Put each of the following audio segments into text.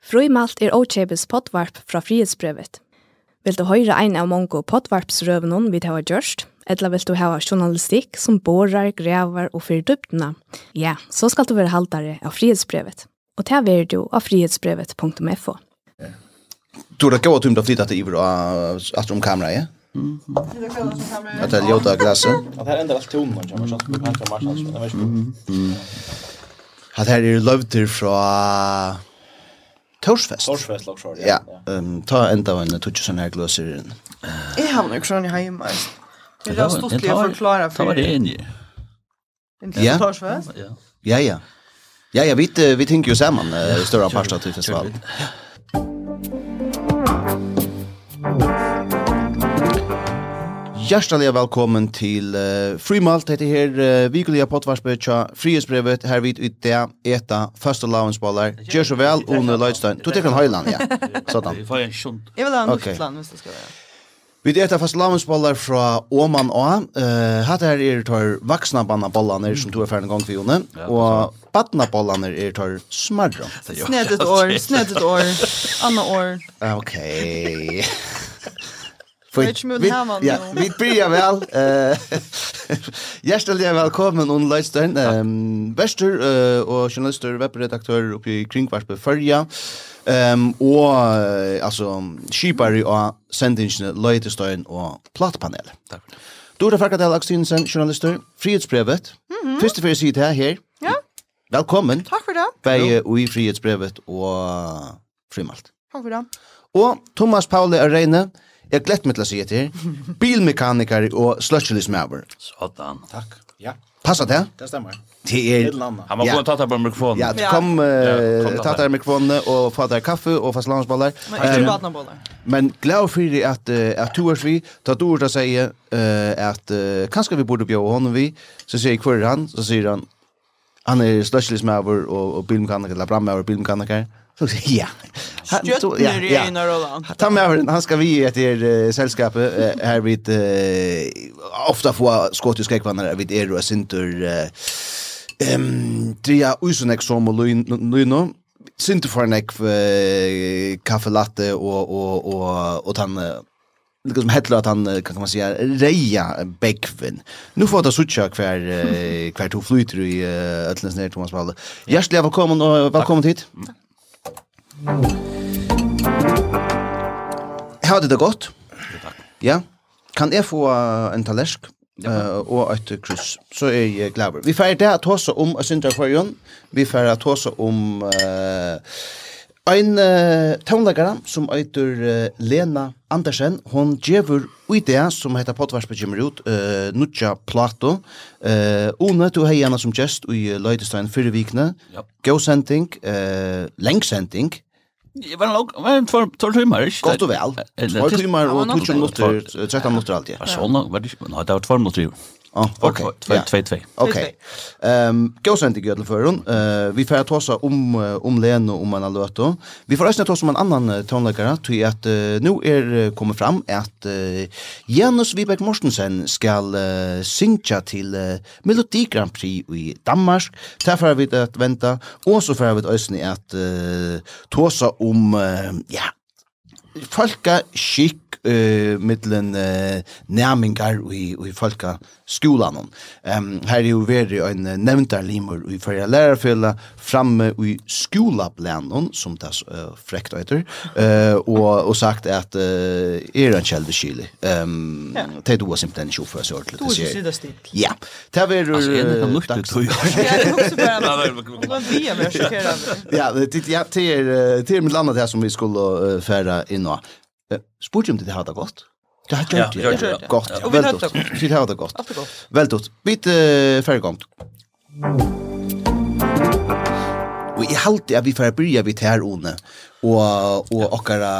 Frøymalt er Ochebes potvarp fra frihetsbrevet. Vil du høre ein av mange potvarpsrøvene vi har gjørst, eller vil du ha journalistikk som borar, grevar og fyrir dyptene? ja, så skal du være haltere av frihetsbrevet. Og ta er du av frihetsbrevet.fo. Du har gått om det flyttet til og at om kamera, ja? Mm. Det det låter glaset. Att det ändrar allt tonen som man känner på kanske. Det var ju. Att här är lövter från Torsfest. Torsfest också ja. Ja, ehm um, ta ända en tutsch sån här glöser. Jag har nog sjön i hemma. Det är stort liv förklara för. Ta det in ju. Ja. Torsfest? Ja. Ja, ja. Ja, ja, vi vi tänker ju samman uh, större parstad till festival. Ja. Hjertelig velkommen til uh, Frimalt, dette her uh, vikulige potvarsbøt fra Frihetsbrevet, her vidt ut det, eta, første lavensballer. Gjør så vel, One Leidstein. Du tenker en høyland, ja. Sådan. Vi får en sjunt. Jeg vil ha en luftland, hvis det skal være. Vi det fast lavensbollar fra Åman A. Uh, hatt her er tar vaksna bannabollene som tog er ferdig gang for Jone, og badnabollene er tar smarra. Snedet år, snedet år, annet år. Ok. För vi, ja, vi börjar väl. Hjärtligt välkommen on Leitstein. Ehm Wester uh, och journalister, webbredaktör uppe i Kringvarspe Färja. Ehm och alltså skipare och sändningen Leitstein och plattpanel. Tack. Du det. frågat Alex Tinsen, journalister, frihetsbrevet. Mm -hmm. Första för sig det här. Ja. Välkommen. Tack för det. Bei och i frihetsbrevet och frimalt. Tack för det. Och Thomas Pauli Arena, Jeg glett meg til å si etter. Bilmekaniker og sløtselismøver. Sådan. Takk. Ja. Passa det? Det stemmer. Det er... Han må gå og ta deg på mikrofonen. Ja, du kom, uh, ta deg mikrofonen og få deg kaffe og fast landsballer. Men ikke badnaballer. Men glad for det at, at du er vi, ta du ordet og sier at uh, kanskje vi burde bjøre hånden vi, så sier jeg hver han, så sier han, han er sløtselismøver og, og bilmekaniker, eller brammøver og bilmekaniker. Så sier jeg, ja. Stjöttner i Einar Roland. Ta med över han skal vi ett er sällskapet här vid ofta få skotiska ekvannare vid er og Sintur Uh, um, tria usunek som og Luino. Sintur för nek kaffe latte og, og och och han liksom hettler at han kan man säga reia bekven. Nu får ta sucha kvar kvar to flyter i uh, Atlantis nere, Thomas Valle. Hjärtligt välkommen och välkommen hit. Tack. Jeg hadde det godt. Ja. Kan jeg få en talersk uh, og et kryss, så er jeg glad. Vi får det at også om Sintra Kvarjon. Vi får det også om uh, en uh, tånlegare som heter uh, Lena Andersen. Hon gjør i det som heter Pottvarspe kommer ut, uh, Nutja Plato. Uh, One, du har henne som gjest i Løydestein fyrre vikne. Yep. Gåsending, uh, lengsending. Det var långt, det var en två timmar, inte? Gott och väl. Två timmar och 20 minutter, 13 minuter alltid. Sådana, var det inte? Nej, det var två minuter. Ah, okej. 2-2. Okej. Ehm, gå sen till Göteborg för hon. Eh, vi får ta om om Leno om man har. Vi får ösna ta oss om en annan tonläggare till att nu är kommer fram att Janus Viberg Mortensen skall synka till Melodi Grand Prix i Danmark. Därför har vi att vänta och så får vi ösna att ta om ja, folka skick bruk uh, mittlen uh, nærmingar i, i folka skolan. Um, her er jo veri en nevntarlimer i fyrir lærerfella framme i skolaplanen, som det uh, frekt heter, uh, og, og sagt at uh, er en kjeldekylig. Um, ja. Det er du simpelthen ikke oppfører seg ordentlig. Du er ikke sida stil. Ja. Det er veri... Altså, jeg kan lukte tog. Ja, det er også bare... Ja, det er mitt landet her som vi skulle uh, færa inn og. Spurte om det har det godt. Det har gjort det. Ja, gjort det. Gott. Ja. Vel godt. Det har det godt. Vel dott. Bit färgkomt. Og jeg halte at vi får byrja vidt her, One, og, og okkara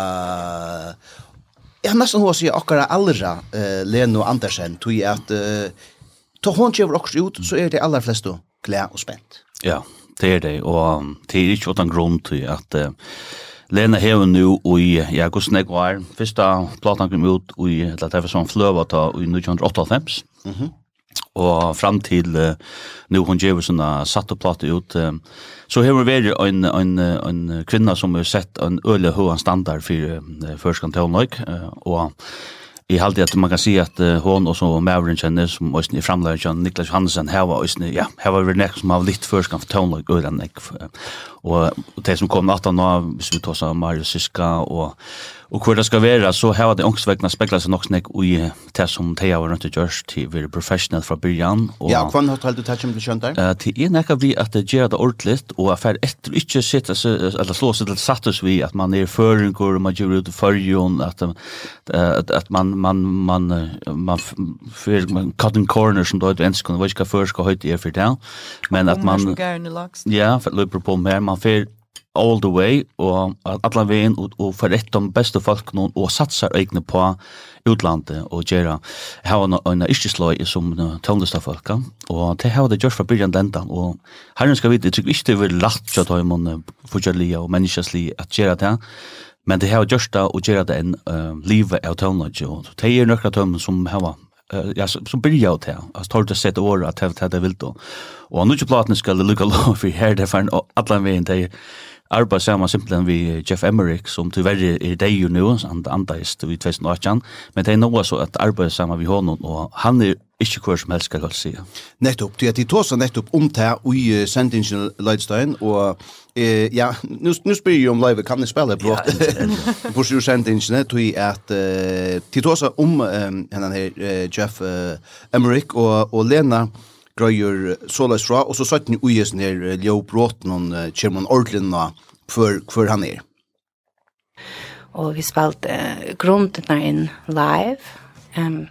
Jeg har nesten hva å si okkara allra uh, Leno Andersen, tog jeg at uh, ta hon kjøver okkara ut, så er det aller fleste glede og spent. Ja, det er det, og det er ikke åttan grunn til at uh, Lena hever nu i, ja, hvordan jeg var, første platan kom ut i, eller det var sånn fløva ta i 1998, mm og fram til uh, nu hon gjør sånne satt og plate ut, um, så hever vært en, en, en kvinna som har sett en øle høyene standard for uh, førskan til uh, og i halt at man kan si at uh, hon og så Maurin kjenner som også i framleggen Niklas Johansen, her var også ja her var vi nek som har litt først kan fortelle og den og, og det som kom natta nå hvis vi tar seg Marius Siska og Og hvor det skal være, så har det ångstvekna speklet seg nok snakk i det som Thea var rundt i Gjørs til å være professionell fra byrjan. Og, ja, hva har du tatt som du skjønt der? Uh, til en ekka vi at det gjør det ordentlig, og at det etter ikke sitte, eller slå seg til sattus vi, at man er føringer, man gjør ut førjon, at, at, at man, man, man, man, fyr, man cutting corner som det er enskene, hva ikke hva før skal høyt er for det, men at man... Ja, for løper på mer, man fyrer all the way og alla vegin og, og for rett om beste folk noen og satsar egne på utlandet og gjøre hava no, en iskisløy som tøvnlista folk og te hava det just for byrjan lenda og herren skal vite, jeg tror ikke det er lagt til at man fortjellige og menneskeslige at gjøre det men det hava just det og gjøre det en uh, livet av tøvnlista og te er nøkla tøm som hava Uh, ja, som, så byrja ut her. Altså, tar det sett året at det er vilt Og Og nu ikke platen skal det lukka lov for her, det er for alle veien til arbeid sammen simpelthen vi Jeff Emmerich, som tyverre er deg jo nå, han andaist i 2018, men det er noe så at arbeid sammen vi honom, og han er ikke hver som helst skal jeg si. Nettopp, du er til tåsa nettopp om det i uh, sendingen Leidstein, og uh, ja, nu, nu spyr jeg om live, kan jeg spille på? Ja, På sju sendingen, tog jeg at uh, til tåsa om um, henne her, uh, Jeff uh, Emmerich og, og Lena, drøyer såleis fra, og så satt ni uges ner Leo Bråten og kjem han ordentlig for, for han er. Og vi spalt uh, grunden inn live, um,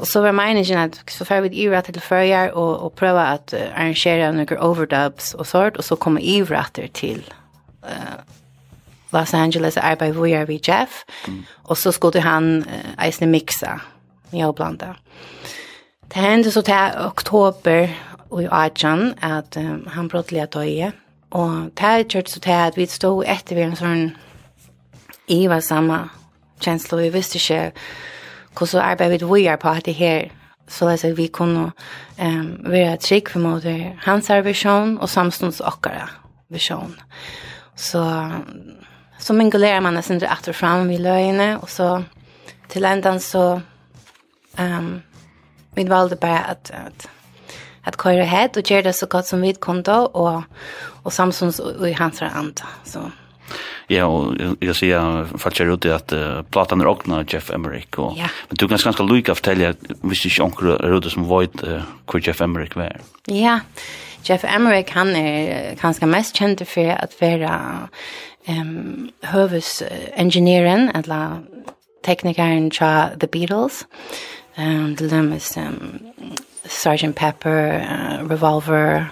Og så var meningen at så fer vi ivra til førjar og, og prøve at uh, arrangere noen overdubs og sånt, og så kommer ivra til uh, Los Angeles og arbeid hvor jeg er vi Jeff, mm. og så skulle han uh, eisne mixa, jeg og blanda. Mm. Det hendte så til oktober och i Ajan at um, han brottliga døye. Og det här kört så til at vi stod etter vi en sånn i var samme känsla. Vi visste ikke hvordan arbeidet vi är på at det her så att vi kunne um, være trygg for mot hans visjon og samstånds åkara visjon. Så så mingulerer man nesten etter fram i løgene, og så til ändan så um, vi valde bara att, att att köra hit och göra det så gott som vi kunde och och Samsons och i hans hand så Ja, och jag ser faktiskt ut att uh, platan är åkna Jeff Emmerich, och ja. men du kan ganska lika fortälja visst inte onkel Rode som vet uh, hvor Jeff Emmerich var. Ja. Jeff Emmerich han är ganska mest känd för att vara ehm um, hövs eller teknikeren til The Beatles um, til dømes um, Sergeant Pepper, uh, Revolver,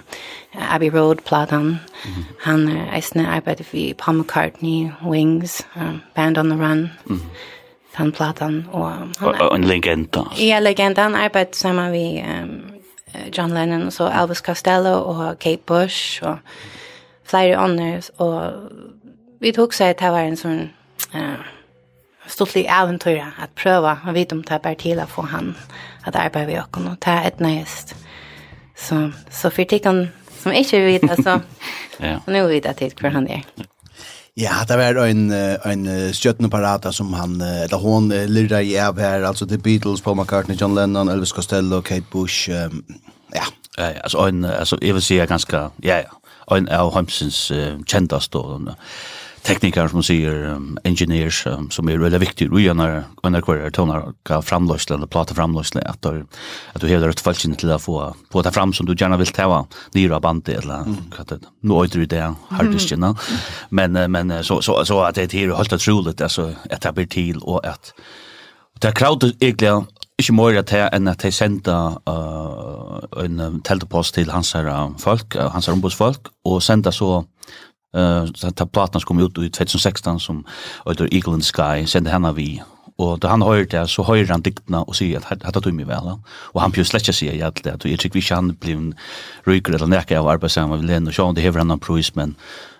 uh, Abbey Road, Platon Mm -hmm. Han uh, I bet vi Paul McCartney, Wings, um, Band on the Run, mm -hmm. den Platan. Og, han, og en legenda. Ja, legenda. Han arbeidet sama vi um, John Lennon, og så Elvis Costello og Kate Bush, og flere andre, og vi tok seg til å være en sånn... Uh, stortlig eventyr at prøve å vite om det er bare til å få han at arbeta vid och och ta et nøyest. Så, så for tikkene som inte vet så ja. nå vet jeg til hur han er. Ja, det var en en parata som han eller hon lirade i av her, altså The Beatles, Paul McCartney, John Lennon, Elvis Costello, Kate Bush. Um, ja. Ja, altså, en altså jeg vil si er ganske, ja ja. En av Hampsons uh, kändaste og teknikar som sier, um, engineers um, som er veldig viktig i gjerne under hver er tøvner hva framløsle eller plate framløsle at, at du hever et falskene til å få, på det fram som du gjerne vil teva nyra bandet eller mm. hva det nå øyder du det harddiskene mm. men, men så, så, så at det er helt otroligt altså, at det blir til og at Det er kravet egentlig ikke mer at jeg enn at jeg sendte uh, en teltepost til hans her folk, hans her ombudsfolk, og sendte så Eh så ta plattan kom ut i 2016 som heter Eagle in the Sky sände henne vi och då han hörde det så hörde han diktna och säger att hade tog mig väl och han pjus lätta sig att det att jag tycker vi kan bli en ryker eller näka av arbetsamma vill ändå se om det han en pris men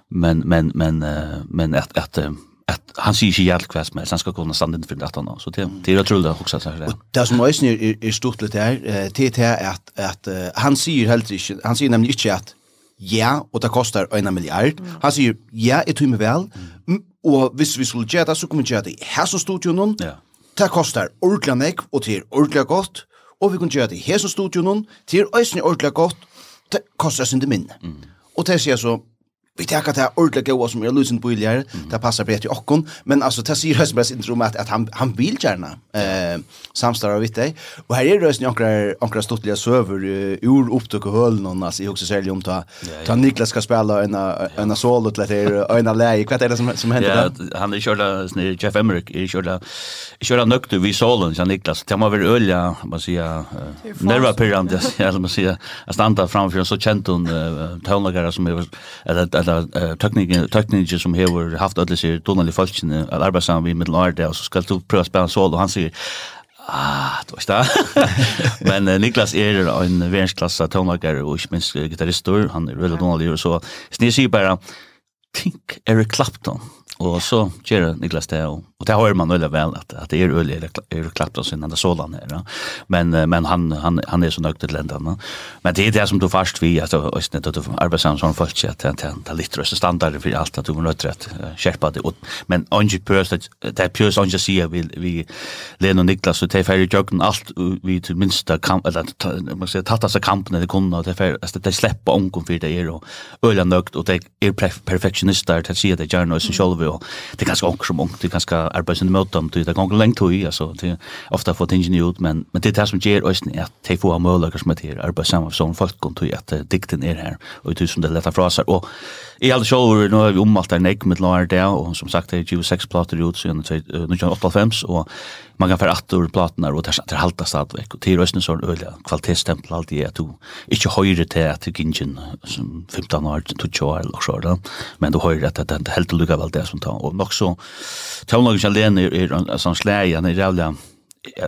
men men men men att att att han ser ju jävligt kväst men han ska kunna stanna inför detta han så det det är tror jag också så här. Det som är snur är stort lite här till till att att han ser helt han ser nämligen inte att ja, og det kostar en miljard. Mm. Han sier, ja, jeg tror meg vel, mm. og hvis vi skulle gjøre det, så kommer vi gjøre det i her som studio. Ja. Det kostar ordentlig nek, og det er ordentlig godt, og vi kan gjøre det i her som studio noen, det er ordentlig godt, det kostar sin det minne. Mm. Og det sier så, vi tar det ordentligt goa som är lusen på iljer, det passar bättre i okkon, men alltså det säger Rösen intro att, att han, han vill gärna eh, samstara vid dig. Och här är Rösen i onkra, onkra stortliga söver uh, ur upptök och höll någon, alltså, jag också säljer om ta, ta Niklas ska spela en, en solo till att det är en läge, vad är det som, som händer ja, Han är körda, Jeff Emmerich, är körda, körda nökter vid solen, sa Niklas, det må varit ölja, man säger, nervapirrande, man säger, att stanna framför en så känt hon, uh, som är, eller uh, tekniker teknikken som har haft alle seg Donald Falkene at som vi med Middle och så ska du prøve spela solo han säger Ah, du vet det. Men uh, Niklas er en verdensklasse tonlager og ikke minst gitarister. Han er veldig och Så jeg sier bare, think Eric Clapton. Og så gjør Niklas det og Och det har man väl väl att att det är öle är klappt oss innan det sådan här. Ja. Men men han han han är så nöjd till länderna. Men det är det som du fast vi alltså inte att du arbetar som folk att det är lite röst standard för allt att du måste rätt skärpa det och men onge purse det är purse onge ser vi vi Len och Niklas så tar färre jocken allt vi till minsta kamp eller man säger tatta sig kampen det kommer och det för att det släppa onkom för det är och öle nöjd och det är perfektionister att se det gärna och så själva det kanske också mångt det kanske arbeid sin mot dem, det gong lengt tog, altså, det er ofte få tingene ut, men, men det er det som gjør oss at de får muligheter som er til arbeid sammen med sånne folk, tog at dikten er her, og det er som det lette fra seg, og Jeg hadde sjåver, nå har vi omalt der nek med lar det, og som sagt, det er 26 plater ut siden 1998, og man kan fære atter platene, og det er halta stadigvæk, og til røstene så er det øyelig kvalitetstempel alt i at du ikke høyre til at du gingen som 15 år, 20 år, eller så, da. men du høyre at det er helt lukka vel det som tar, og nok så, tøvnlagen alene er en sånn slæg, han er rævlig,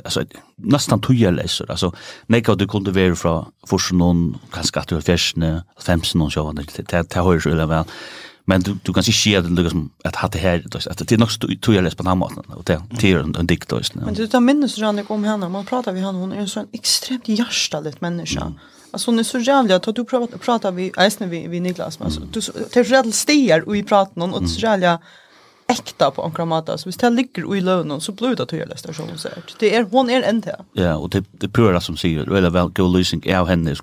alltså nästan tjuja alltså nej vad du kunde vara från för någon kanske att du har färsne 15 och så vad det det hörs eller väl men du du kan se ske det liksom att hade här att det är nog tojeläs på den på maten och det det är en dikt då men du tar minnes hur han kom henne man pratar vi han hon är en sån extremt hjärtställd människa Alltså hon är så jävla att du pratar pratar vi äsna vi vi Niklas men du tar så rätt stiger och vi pratar någon och så jävla äkta på en kramata så hvis det ligger i lönen så blir det tydelig stasjon så det är hon är en til ja och det det pura som sier eller väl go losing av henne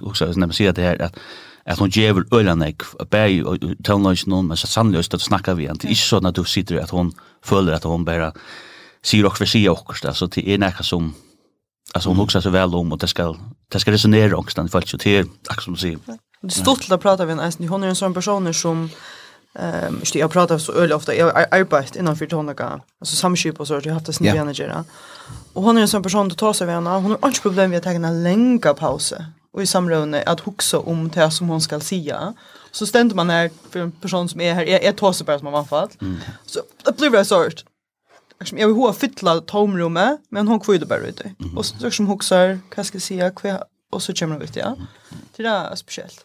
också när man ser det här att att hon ger ölan ek bei tonlunch någon men så sannolikt att snacka vi inte är så när du sitter att hon följer att hon bara sier och för sig också så det är näka som alltså hon också så väl om och det ska det ska resonera också den fallet så till också som säger Det stort att prata vi en hon är en sån person som Ehm, um, jag pratar så öl ofta. Jag har arbetat inom för tonaka. Alltså samskip och så har jag haft det sin manager. Och hon är en sån person att ta sig vid henne. Hon har inte problem med att ta en länga paus. Och i samrådet att huxa om det som hon ska säga. Så ständer man här för en person som är här. Jag, jag tar sig bara som man fall. Mm. Så det blir det sort. Jag vill ha fylla tomrummet, men hon kvider bara ute. Mm. Och så som huxar, vad ska jag säga, och så kommer hon ut, ja. Det är speciellt.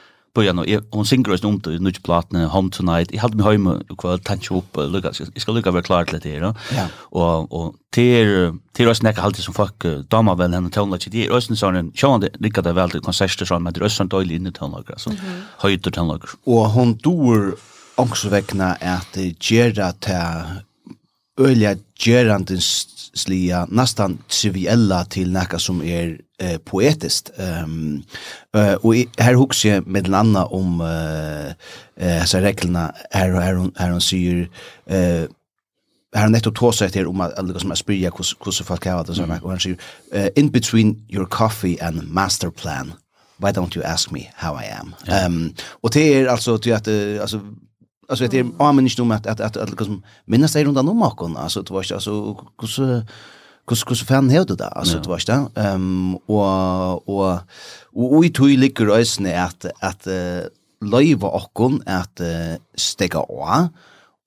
börja nu. Hon synger oss om det nu platna home tonight. Jag hade mig hem och kväll tanke upp lucka. Jag ska lucka vara klar till det Ja. och och till till oss näka alltid som folk damer väl henne tonla till det är sån en sån, sjön det lika det väl till konserter sån med ösen dålig inne tonla så höjder tonla och hon dor också väckna att gera ta öliga gerandens hverdagsliga, nästan triviella till näka som är eh, poetiskt. Um, uh, och här hooks jag med en annan om eh uh, så reglerna här och här hon här hon syr eh här han nettopp tåsa etter om at alle som er spyrja hvordan folk har det, og han sier, in between your coffee and master plan, why don't you ask me how I am? Yeah. Um, og det er altså til at, uh, altså, alltså det är amen inte om att att att att liksom minnas dig runt om och alltså det var alltså hur hur hur fan hörde det alltså det var ju ehm och och och i tog ligger ösne att att leva och att stega av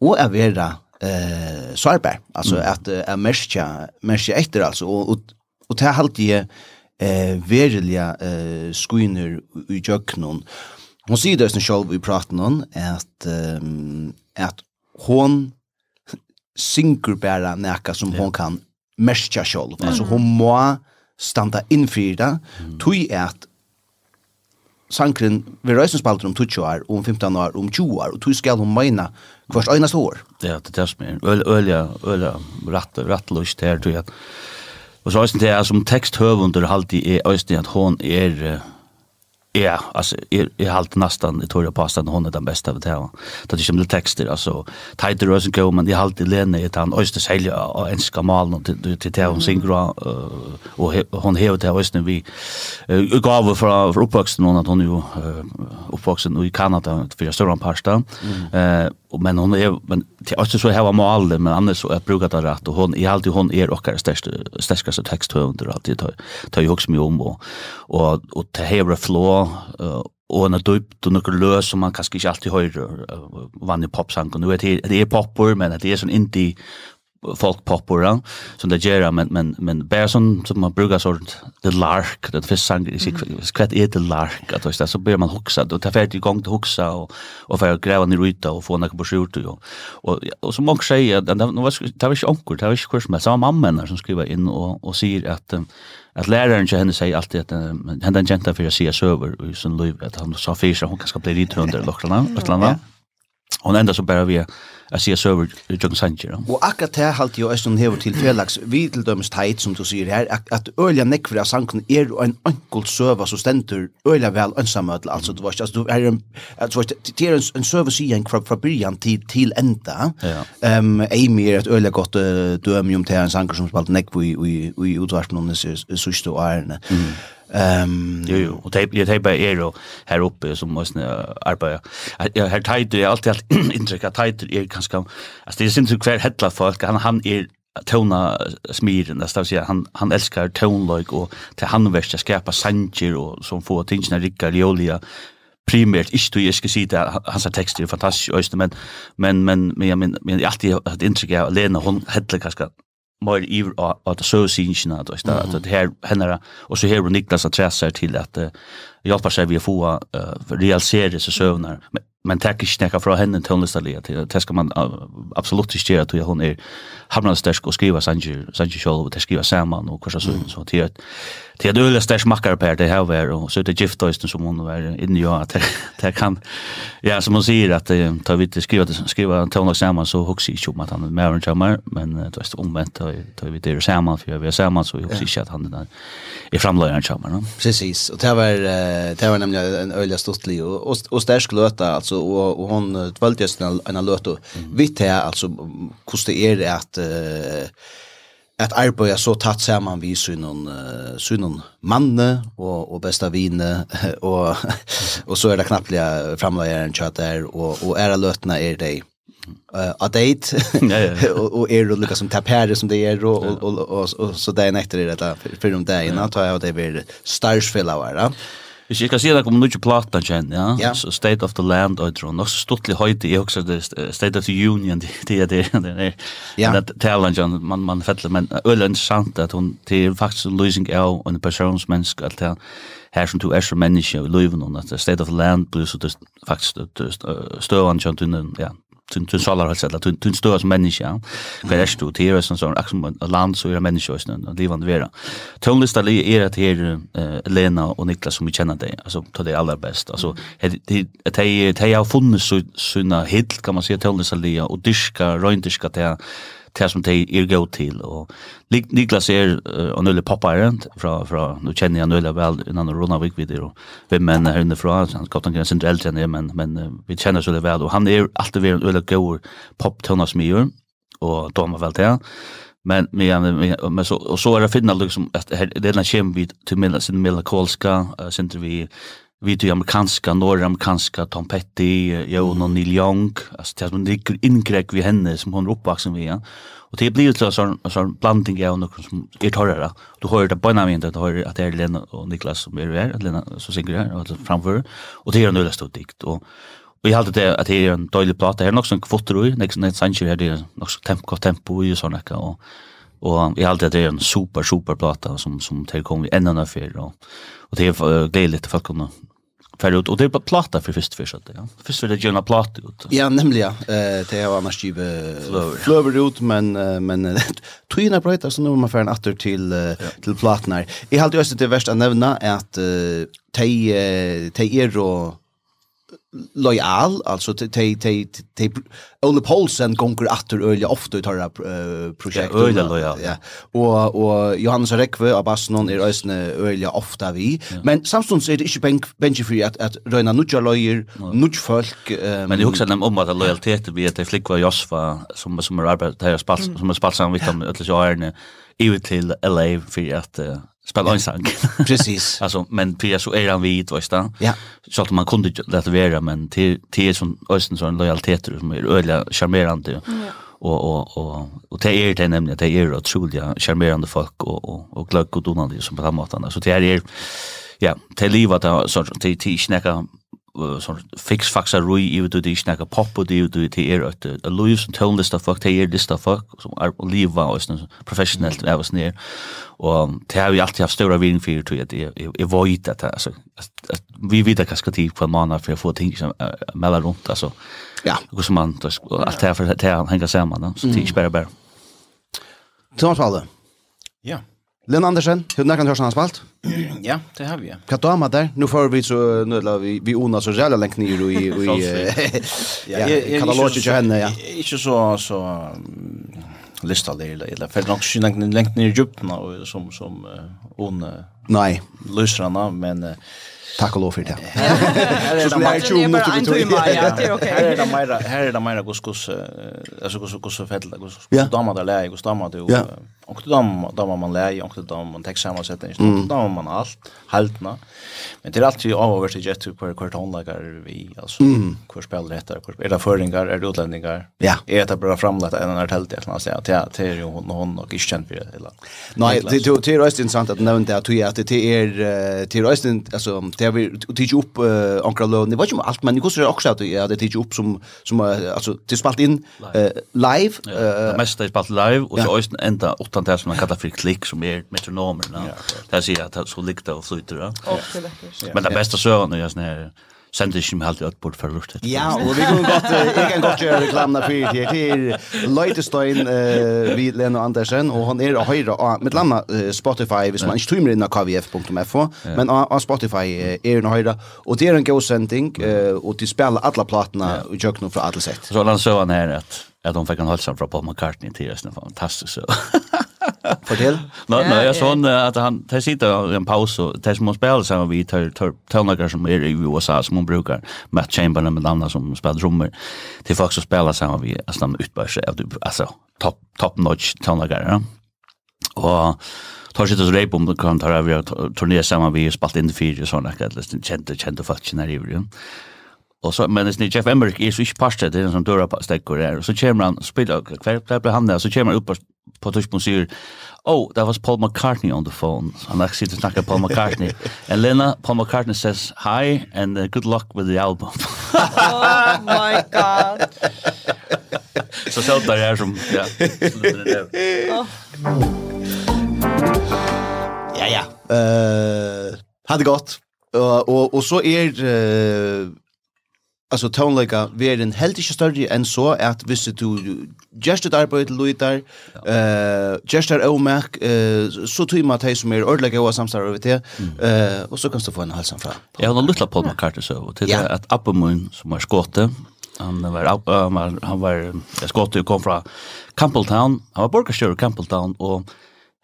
och är vera eh sårbar. Alltså att är märka märka efter alltså. Och och det har alltid eh verliga eh skuiner i jöknon Hon sier det selv vi praten om at, um, at hon synker bare nekka som yeah. hon kan merska selv. Mm. Altså hon må standa innfyr det. Mm. Tui er at sankren vi reisen spalter om 20 år, om 15 år, om 20 år, og tog skal hon meina hvert øynast år. Ja, det er som er. Ølja, ølja, ratt, rattlust her, tui at Og så er det som teksthøvunder alltid er øyne at hon er Ja, alltså är är halt nästan det tror jag på att hon är den bästa av det här. Det är ju lite texter alltså Tider Rose go men det är halt Lena är han öster sälja och en ska mal till till hon synger och hon har det östen vi gav för för uppvuxen hon att hon ju uppvuxen i Kanada för större parsta. Eh Och men hon är men till oss så här var mål men annars så är brukar det rätt och hon i allt hon är och största största texthönder alltid. Tar tar ju också mig om och och och det här är flow och en djup och några lös som man kanske inte alltid hör vanlig popsang och nu är det är popper men det är sån indie folk folkpoppor som det gjør men men men bare som som man brukar sånn the lark det første sang i sig kvart är the lark at det så börjar man huxa då ta färdigt igång till huxa och och för att gräva ner ruta och få några på skjort och och och som mange säger att det var det var ikke onkel det var inte kurs med så mamman som skriver in och och säger att att läraren till henne säger alltid att henne en jenta för att se søver i sin liv att han sa fyra hon kanske blir lite under lockarna ett eller annat hon ända så bara vi jag ser server Jürgen Sanchez. Och akkurat det halt ju Östern hever till Felix Wideldöms tight som du säger här att, att öliga neck för sanken är en enkel server så ständer öliga väl ensamödel alltså det var just du är en alltså det är en, server sig en från början till till ända. Ehm Amy är ett öliga gott dömium till en sanker som spalt neck vi vi vi i någon så så står är. Ehm jo jo och det typ jag bara är då här uppe som måste arbeta. Jag har tajter det alltid allt helt intryckat tajter är ganska alltså det är synd kvar hella folk han han är tona smiren där står säga han han älskar tonlog och till han värsta skapa sanger och som får tingna rikka liolia primärt ich du ich gesehen da hans text är fantastiskt men men men men jag men jag alltid ett intryck av Lena hon hella ganska mer i att så syns inte att det att här händer och så här Niklas att träsa till att hjälpa sig vi få realisera så sövnar men men tack inte snacka från henne till tonlistalia till det ska man absolut inte göra att hon är hamnar stark och skriva Sanji Sanji Shaw och skriva samman och kursa så så till att till att öle makar på det här var och så det gift då som hon var inne ju att det kan ja som hon säger att ta vi skriva skriva tona samman så huxar inte att han med mer än jamar men det är omvänt tar vi det samman för vi är samman så huxar inte att han är framlöjaren jamar precis och det var det var nämligen en öliga stottlig och och stark låta alltså alltså och och hon valde just en en låt och vitt här alltså hur det är att uh, att arbeta så tätt samman vi synon synon manne och och bästa vine och och så är det knappliga en chat där och och era lötna är det uh, a date. Och är det lika som tapär som det är och och och så där nätter det där för de innan tar jag det blir stars fellow va Hvis jeg kan si det kommer noe plata kjenn, ja? ja. So State of the Land, og jeg tror, nok så stortlig høyde, jeg også det State of the Union, det er det, det er ja. det talen kjenn, man, man fettler, men øyla interessant at hun, det er faktisk en løsning av en personsmenneske, alt det her som to er som menneske i løyven, at State of the Land blir så faktisk støvende kjenn, ja, tun tun salar har sett tun tun störs människa. Kvar är stort här som sån action land så är människa snön och levande vera. Tonlista li är det här Lena och Niklas som vi känner dig. Alltså ta det allra bäst. Alltså det det det har funnits så såna hill kan man säga tonlista li och diska röntiska det det som de er god til. Og Niklas er uh, en nøylig poppare, fra, fra, nå kjenner jeg nøylig vel innan Rona Vikvider, og vi menn er underfra, han gott han sin eldre enn jeg, men, men uh, vi kjenner så det vel, og han er alltid vært en nøylig god pop tønner som jeg gjør, og damer vel til Men men men, men så och så är det finna liksom att det är den kem vid till mellan sin melankolska sen vi vi till amerikanska norramerikanska Tom Petty, Jon och Neil Young, alltså det som ligger ingreck vid henne som hon är uppvuxen vid. Ja. Och det blir ju en sån blandning av något som är torrare. Du hör det på en av inte, du hör att det är Lena och Niklas som är här, Lena som synger här och framför och det är en ödestor dikt och och jag hade det att det är en dålig plata. Det är också som kvotter i. ett sannsyn här det är också tempo, tempo i sådana. Och, och jag hade det är en super, super plata som, som tillkom i en annan fyr. Och, och det är glädjligt att folk kunde för ut och det är platta för först för sånt ja. Först för det gärna platta ut. Ja, nämligen eh det var annars typ flöver ut men men tryna brötar så nu man för en åter till till platnar. Jag har alltid det värsta nämna att te te är och lojal alltså te te te Ole Paulsen gonger åter öliga ofta ut har Ja, öliga lojal ja. Och och Johannes Rekve av Basnon er ösne öliga ofta vi. Men samstundes är det inte bench bench för att att röna nutja lojer nutj folk men det husker dem om at lojalitet vi att flikva Josfa som som er arbetar som er spalt sammen vi kan öll så ärne i till LA för att spela en sang. Precis. alltså men Pia så är han vit, vet du. Ja. Så att man kunde låta vara men till till som östen sån lojalitet som är öliga charmerande. Och och och och det är det nämligen det är otroliga charmerande folk och och och glögg och donande som på den måten. Så det är ja, det livet där så det är inte sånn fixfaxa rui i ut i snakka pop og ut i er at Louis som tonlista fuck te er lista fuck som er liva og sånn professionellt er oss ned og det har vi alltid haft stora vinn for tror jeg det void at altså vi vet at kanskje tid på måneder for å få ting som melder rundt altså. Ja. Og som man alt det her for det henger sammen så det er ikke bare bare Thomas Valde Ja. Linn Andersen, hur när kan hörs hans spalt? Ja, det har vi. Ja. Kan ta med där. Nu får vi så nu la vi vi ona så jävla länk ner i i ja, kan låta ju henne ja. Inte så så lista det eller eller för nog synd länk länk ner i djupet och som som on nej, lösrarna men Tack och lov för det. Så det är 20 minuter vi tog. Här är det mera, här är det mera kus kus alltså kus kus fälla kus damer där läge kus damer det. Och då då man lär ju också då man tar samma sätt inte då man allt haltna. Men det är alltid över avvärst jet på per kort hon vi alltså hur spelar det där hur är det föringar är det utlänningar. Ja. Är det bara framlagt en annan tält jag kan säga att det är ju hon hon och inte känd för det eller. Nej, det det det är intressant att nämna att det att det är det är rösten alltså det vi teach upp ankra lön. Det var ju allt men det kostar också att det hade teach upp som som alltså det spalt in live. Det mesta är spalt live och så östen ända utan det som man kallar för klick som är metronomer. Ja. Där ser jag att så likta och flyter. Ja. Men det bästa så när jag här sender ikke med alltid i for lort. Ja, og vi kan godt, jeg kan godt gjøre reklamene for det til Løytestein uh, vid Lene Andersen, og han er høyre av, med landa Spotify, hvis man ikke tror inn av kvf.fo, men av Spotify er han høyre, og det er en god sending, og de spiller alle platene i kjøkkenen fra alle sett. Så han så han her at att hon fick en hälsa från Paul McCartney till oss. Fantastiskt. Så. Fortell. Nå, no, jeg sån att han tar sitter i en paus och tar som hun spiller sammen, vi tar tøvnager som är i USA som hon brukar Matt Chamberlain med andra som spelar trummor till folk som spiller sammen, vi alltså utbörse alltså top top notch tøvnager, Ja. Och tar sitt til reip om det kan ta over og sammen vi spalt inn i fire sånn, akkurat, kjente, kjente folk kjenner i Och så men det Jeff Emmerich er så ikke pastet det er som dörrar på stekker där och så kommer han spiller hver hver där han där så kommer han upp på touchpon sier oh that was Paul McCartney on the phone. I'm actually to talk about Paul McCartney. And Lena Paul McCartney says hi and uh, good luck with the album. Oh my god. Så selv där är som ja. Ja ja. Eh hade gott och och så är alltså tonlika vi är en helt inte större än så att visst du just det arbete lutar eh just där omark eh så tror man att det som är ordliga och samstar över det eh och så kan du få en halsan fram. Jag har en liten Paul McCartney så till det att Applemoon som har skåte han var han var skottet kom från Campbelltown. Han var borgarstjör i Campbelltown och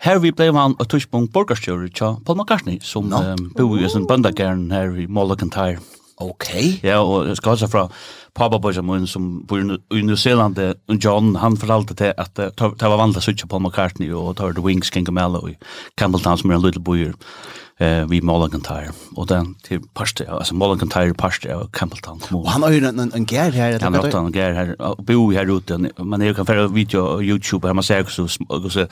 Her vi blev han og tuschpunkt borgarstjör i Paul McCartney som bor i sin bøndagern her i Mollockentyre. Okay. Ja, og jeg skal også fra pappa min som bor i New Zealand, John, han fortalte til at det var vanlig å sitte på McCartney og ta The Wings, King of Mello, og Campbelltown som er en liten bojer eh vi Mulligan Tire och den till parste alltså Mulligan Tire parste av Campbelltown kommun. Och han har ju en en gär här. Han har en gär här bo här ute man är kan för video Youtube här man ser också så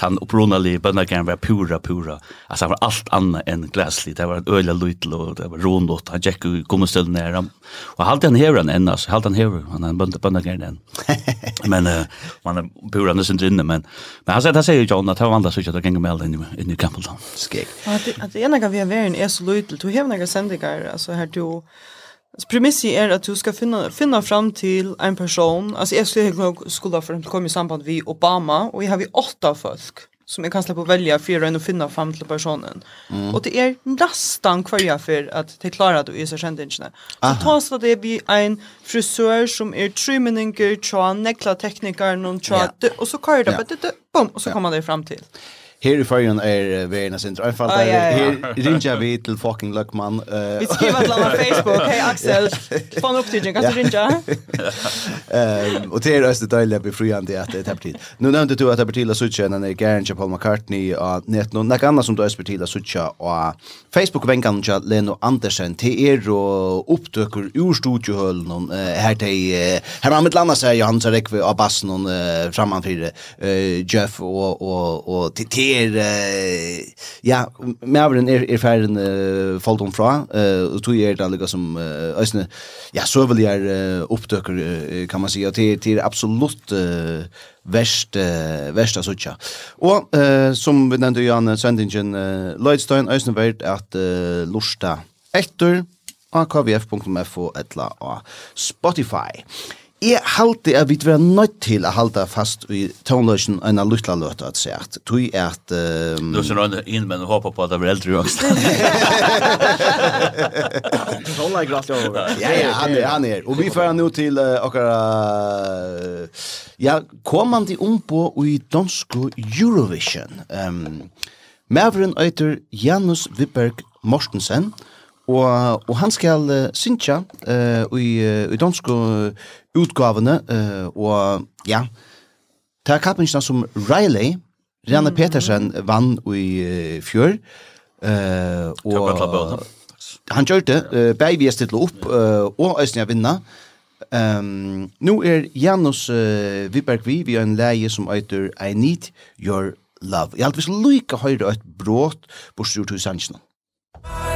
han upprona li bönna kan vara pura pura. Alltså han var allt annat än glasly. Det var en öliga lutel och det var rondot. Han gick kommer ställa och ställde ner Och halt han här än alltså halt han här han har bönna bönna gär den. Men man pura nästan inne men men han säger han säger John att han vandrar så att det kan gå med in i Campbelltown. Skek at det ena vi ha vært er så løytel, du har noen sendinger, altså her du, Premissi er at du skal finna, finna fram til en person, altså jeg skulle nok skulle for eksempel komme i samband vi Obama, og jeg har vi åtta folk som jeg kan slippe å velge for enn å finne fram til personen. Mm. Og det er nesten hver for at det klarer at du er seg kjent ikke. Så tas det blir en frisør som er trymenninger, tja nekla teknikeren, tja, ja. og så kører det, ja. bom, og så kommer det fram til. Ja. Her i fyrjun er vi ena sin trøyfald, oh, ja, ja. her rinja vi til fucking Løkman. Uh, vi skriver til alla Facebook, hei Axel, få en opptidning, kan du rinja? um, og det er også døylig at vi frihandi at det er tid. Nu nevnte du at det er partila suttja enn er gæren Paul McCartney og net noe, nek anna som du også partila suttja og Facebook-vengan til Leno Andersen, til er og opptøkker ur studiohølen her til, her har mitt landa seg Johannes Rekve og Bassen og frammanfyrir Jeff og, og, og, og til er ja, maveren er er ferden uh, falt om fra, og to er det liksom som øysne, ja, så vil jeg opptøkker, kan man si, og til, til absolutt verst uh, verst asutja. Og uh, som vi nevnte Jan Svendingen uh, Lloydstein øysne vart at uh, lorsta etter akvf.fo etla og Spotify. Jeg halte at vi var nødt til å halte fast i toneløsjen en av luttla løt at se at tog er at... Um... Du ser nødvendig inn, men håper på at det blir eldre jo også. Sånn er glatt over. Ja, ja, han er, han er. Og vi fører nå til uh, okkara... Ja, kom han til ombå i dansko Eurovision. Um, Maveren øyter Janus Vibberg Mortensen, og Og, og han skal uh, synja uh, i, uh, i danske utgavene, uh, og ja, ta kappingsna som Riley, Rianne mm. Petersen, vann i uh, fjør. Uh, og, han gjør det, uh, begge vi er stilt opp, uh, og Øystein er vinna. Um, nå er Janus uh, Viberg vi, vi er en leie som øyter I Need Your Love. Jeg har alltid lykke høyre et brått på styrt hos sannsene. Musikk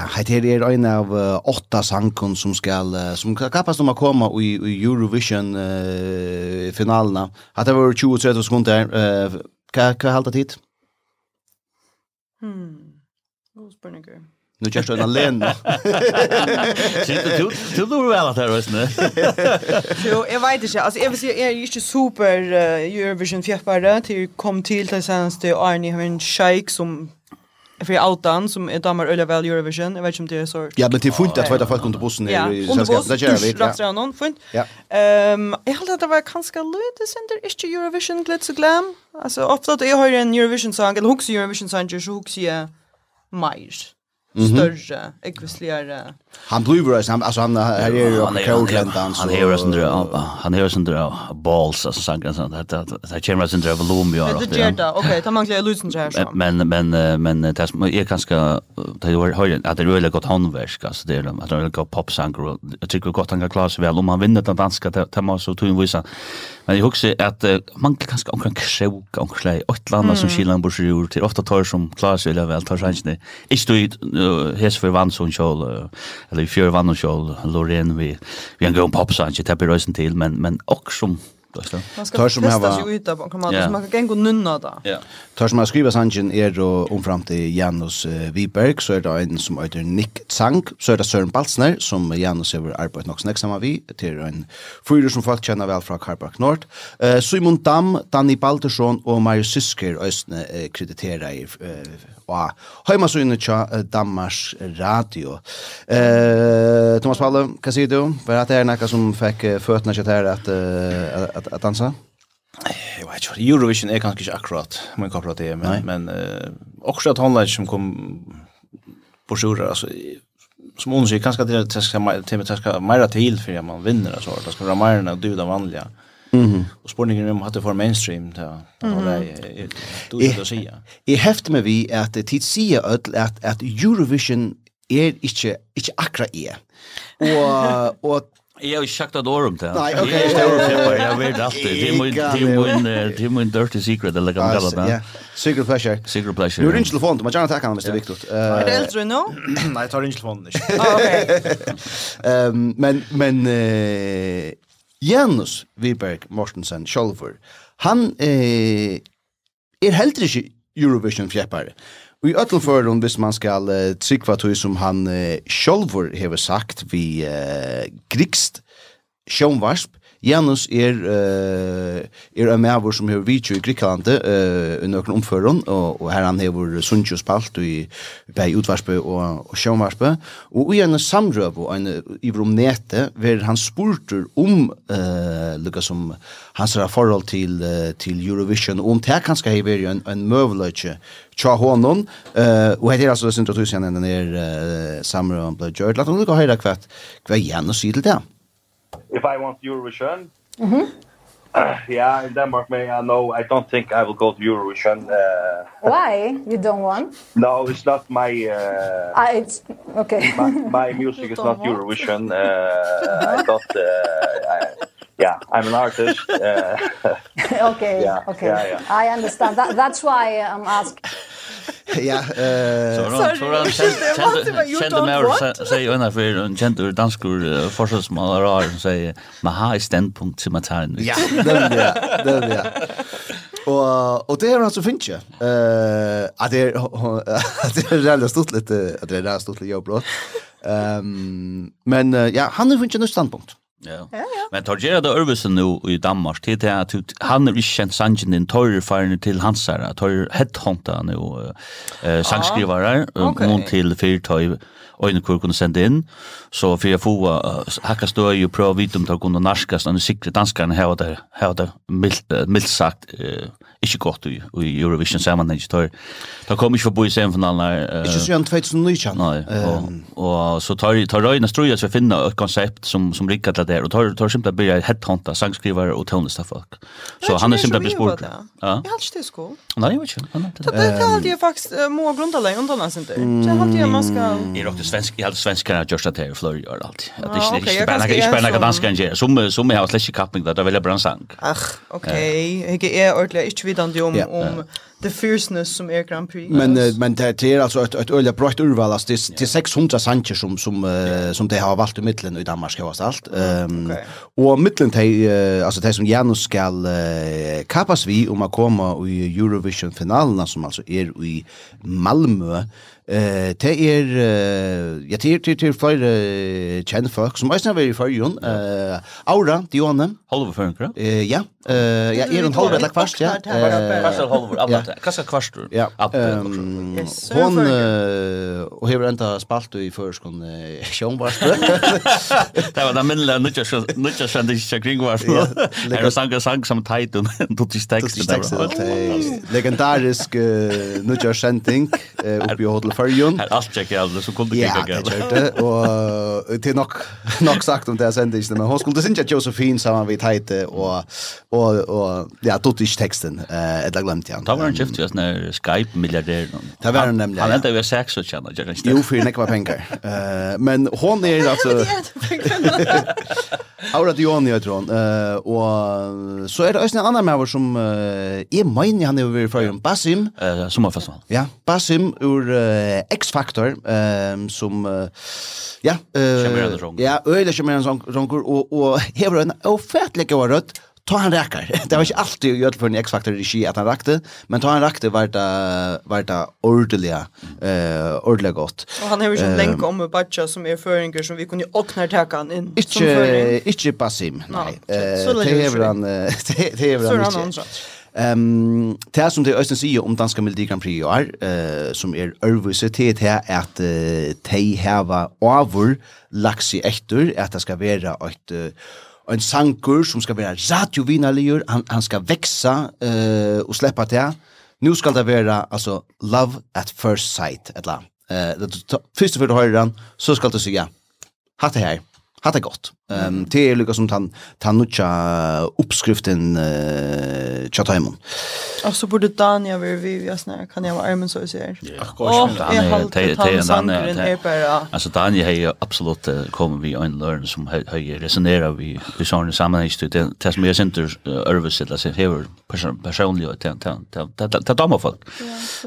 Ja, heit her er en av uh, åtta sankon som skal uh, som kappas om å komme i, i Eurovision uh, finalna. Hat det var 20-30 sekunder. Uh, hva hva halda tid? Hmm. god spänner Nu kör du en alene. Sitter du du då väl att det röst nu. Jo, jag vet inte. Alltså jag vill säga jag är inte super uh, Eurovision fjärpare till kom till till senaste Arnie har en shake som för autan som är damer öliga väl Eurovision. Jag vet inte om det är så. Ja, men det är fint att veta folk under bussen är i sällskap. Det gör vi. Ja, det någon fint. Ehm, jag hade att det var ganska lite center är ju Eurovision glitz och glam. Alltså ofta att jag har en Eurovision sång eller hooks Eurovision sång så hooks jag Majs större, ekvisligare. Han blir ju han alltså han här är ju på Coldlandan han är ju sån där han är ju sån där balls alltså sån sånt. Det där kommer chamber sån där volym ju. Det gör det. Okej, tar man glömmer Lucens här så. Men men men det som är ganska det har höjt att det är väldigt gott handverk alltså det är de att det är gott popsånger och jag tycker gott han kan klara sig väl om han vinner den danska det tema så tog jag visa Men jag också att uh, man kan kanske omkring sjuka och slä åt landa som Chilan bor ju till åtta tar som klass eller väl tar chansen. Är du hes för vann som skall eller för vann som skall Loreen vi vi en gå på pop så inte tappar rösten till men men också Man ska testa sig ut på kommando yeah. så man kan gå nunna där. Ja. Tar som man skriver sangen är då om til Janus uh, Wiberg så är det en som heter Nick Tsang så är det Søren Balsner som Janus över arbeidet nok snakk sammen vi till en fyra som folk kjenner väl från Karpark Nord. Uh, Simon Dam, Danny Baltersson och Marius Sysker östne uh, krediterar i uh, av heimasøyene til Danmarks Radio. Eh, Thomas Palle, hva sier du? Var det her noe som fikk føttene til her at, uh, at, at dansa? Jeg vet ikke, Eurovision er kanskje ikke akkurat min kaprat det, men, Nei. men uh, også at håndleis som kom på sjura, altså, som hon säger kanske det til till med ska til till för man vinner så det ska vara mer än du det vanliga. Mm. Och spårningen om at det får mainstream där. Du skulle å Jag häfte mig vid att det tid sier ødel at, at Eurovision er ikke, ikke akkurat är. Og, og Jeg har ikke sagt et år om det. Nej, okej. Jag står och jag vet alltid. Det er min, det är det är min dirty secret, eller hva man kalla det. Secret pleasure. Secret pleasure. Nu är det inte telefonen, man kan inte tacka honom, Mr. Victor. Er det eldre nå? Nei, jeg tar inte telefonen. ikke. Ah, ok. Okej. Men, men, Janus Wiberg Mortensen Scholver. han eh, er heller ikke Eurovision-fjeppare. Og i ødelføren, hvis man skal eh, trykva tog som han eh, Scholver hever sagt vi eh, grikst sjånvarsp, Janus er uh, er en mæver som hever vitjo i Grikland uh, under nøkken omføren, og, og her han hever Sundsjø spalt i bei utvarspe og, og sjønvarspe. Og i en samrøv og en iver om nete, ver han spurter om uh, lukka som hans er forhold til, uh, til Eurovision, og om det kanskje hever en, en møvløyke tja honom. Uh, og heter altså Sintra Tusen enn den er uh, samrøven ble gjørt. La oss lukka høyra kvart hva Janus sier til det if I want Eurovision. Mhm. Mm uh, yeah, in Denmark may I know I don't think I will go to Eurovision. Uh Why? You don't want? No, it's not my uh I it's okay. my, my music is not want. Eurovision. Uh I don't... uh I, yeah, I'm an artist. Uh, okay, yeah, okay. Yeah, yeah. I understand. That, that's why I'm asking. ja, eh så ran så ran kände mig och säger ena för en kände danskur forsvarsmålare har som säger man har ett standpunkt som man tar in. Ja, den det. den där. Och och det är alltså finche. Eh att det att det är väldigt stort lite att det är där stort lite jobb Ehm men ja, han har funnit en standpunkt. Ja. Men tar det det Örvesen nu i Danmark. Till det att han är ju känd sangen den torre fallen till hans här torre headhunter nu eh sangskrivare mot till fyrtöj och en kur kunde sända inn. Så för jag får hacka stå ju prova vitum tar kunde narska så den sikre danskarna här och där här där milt milt sagt eh ikke godt i, i Eurovision sammenheng. tar. da kom ikke forbi semifinalen. Uh, ikke siden 2019. Nei, og, og, så tar, tar Røyne strøy at å finne et konsept som, som rikker til det og tar, tar simpelthen blir headhunter, sangskrivere og tøvneste folk. Så han er simpelthen blir spurt. Ja. Jeg har ikke det sko. Nei, jeg vet ikke. Det, det, det alltid jeg faktisk må grunne deg undan hans inte. Det hadde jeg man skal... Jeg råkte svensk, jeg hadde svensk her, Gjørsta Terje Fløy gjør alltid. Det er ikke, ikke bare ikke bare noe dansk enn jeg. Som jeg har slett ikke kappning, da vil jeg bare en sang. Ach, ok. Jeg er ordentlig ikke vidande om, ja. om the fierceness som är Grand Prix. Men, uh, men det är alltså ett, et öliga brøtt urval. altså det, det är 600 sanker som, som, uh, som de har valt i midten i Danmark ska vara allt. Um, okay. Och de uh, alltså, det som Janus skal uh, kapas vi om att komma i Eurovision finalen som alltså är i Malmö. Eh det er ja det er til flere kjent folk som er snarere i førjon. Eh Aura Dione. Halve førjon. Eh ja, Eh ja, er en halv eller kvart, ja. Kvart halv, alla. Kassa kvart. Ja. Hon och hur enda spalt i förskon sjónvarp. Det var den minla nutja nutja sände sig kring vars. Det var sanka som tajt och då till text där. Legendarisk nutja sändning uppe i Hotel Färjön. Här allt check jag så kunde jag gå. Ja, det och till nok, nok sagt om det sändningen men hon skulle synja Josephine samman vid tajt och och och ja tog inte texten eh ett glemt jag. Ta var en gift just när Skype milliardær. Det var nämligen. Han hade ved sex och tjänade jag inte. Jo för nekva pengar. Eh men hon er alltså Aura Dion jag tror eh och så är det en annan med som är min han är över från Basim eh sommarfestival. Ja, Basim ur X-Factor ehm som ja eh ja öle som är en sån sån og, och har en ofattlig rødt, ta han räcker. Det var inte alltid gjort för en X-faktor regi att han räckte, men ta han räckte var det var det ordliga eh ordliga gott. Och han har ju sett länk om med batcha som är föringer som vi kunde öppna täckan in. Inte inte passim. Nej. Det är han det är han. Ehm um, det som det Øystein sier om danska Melodi Grand Prix er, eh som er ørvise til det at uh, de hava over laks i ektur, at det skal være et uh, en sankur som skal være radiovinaligur, han, han skal veksa uh, og sleppa til. Nu skal det være altså, love at first sight, etla. Uh, Først og du høyre den, så skal det ja. hatt det her, hatt det godt. Um, det er lukka som tan, tan nutja oppskriften uh, tja taimon. Og så borde Dania være vi, vi er kan jag vara armen så vi ser. Og jeg halte är sangren er bare... Alltså Dania har absolut absolutt kommet vi en løren som har resonera vi i sånne sammenhengs det det som jeg synder ørvis eller sin hever personlig og det damer folk.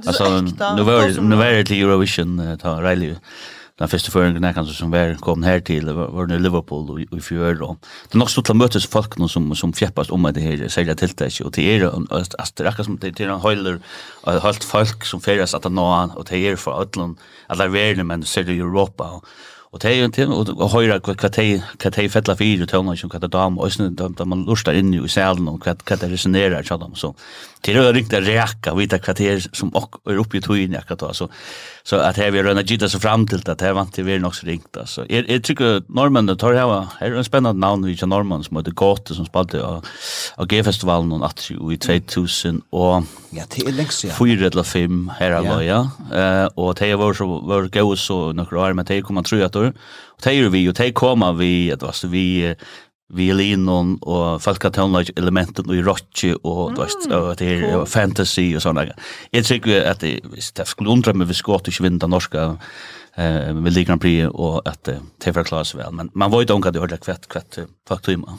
Alltså nu var det till Eurovision, ta Riley, den første føringen jeg kanskje som var kom her til, var i Liverpool og, i fjør. Og det er nok stort til å møtes folk nå som, som fjeppast om det her, særlig tiltak. Og det er, altså, det er akkurat som det er en høyler, og høylt folk som feres at det nå, og det er for alle, alle verden, men ser det i Europa. Og, Och det är ju inte och höra vad te vad te fettla för ju tåna som katta dam och sen då man lustar in i salen och vad katta resonerar så dem så. Till det riktigt räka vita kvarter som och är uppe i tojen jag katta så. Så att här vi rönna gitta så fram till att här vant till vi nog så ringt alltså jag jag tycker norrmännen tar här här är en spännande namn vi kör norrmän som heter Gåte, som spelade av av G-festivalen och att i 2000 och ja det er lengst, ja 4 eller fem, här alltså ja. eh och det var så var gå så några år men det kommer tror jag Norrløver. Og det er vi, og det kommer vi, at var vi violinon og folkatonlage elementen og i rock og mm, vet, og det er cool. fantasy og sånne. Jeg tror at det, det skulle undra meg vi skått ikke vinne norska eh, med Ligue Grand Prix og at det forklarer seg vel. Men man var jo ikke at det hørte kvett, kvett faktima.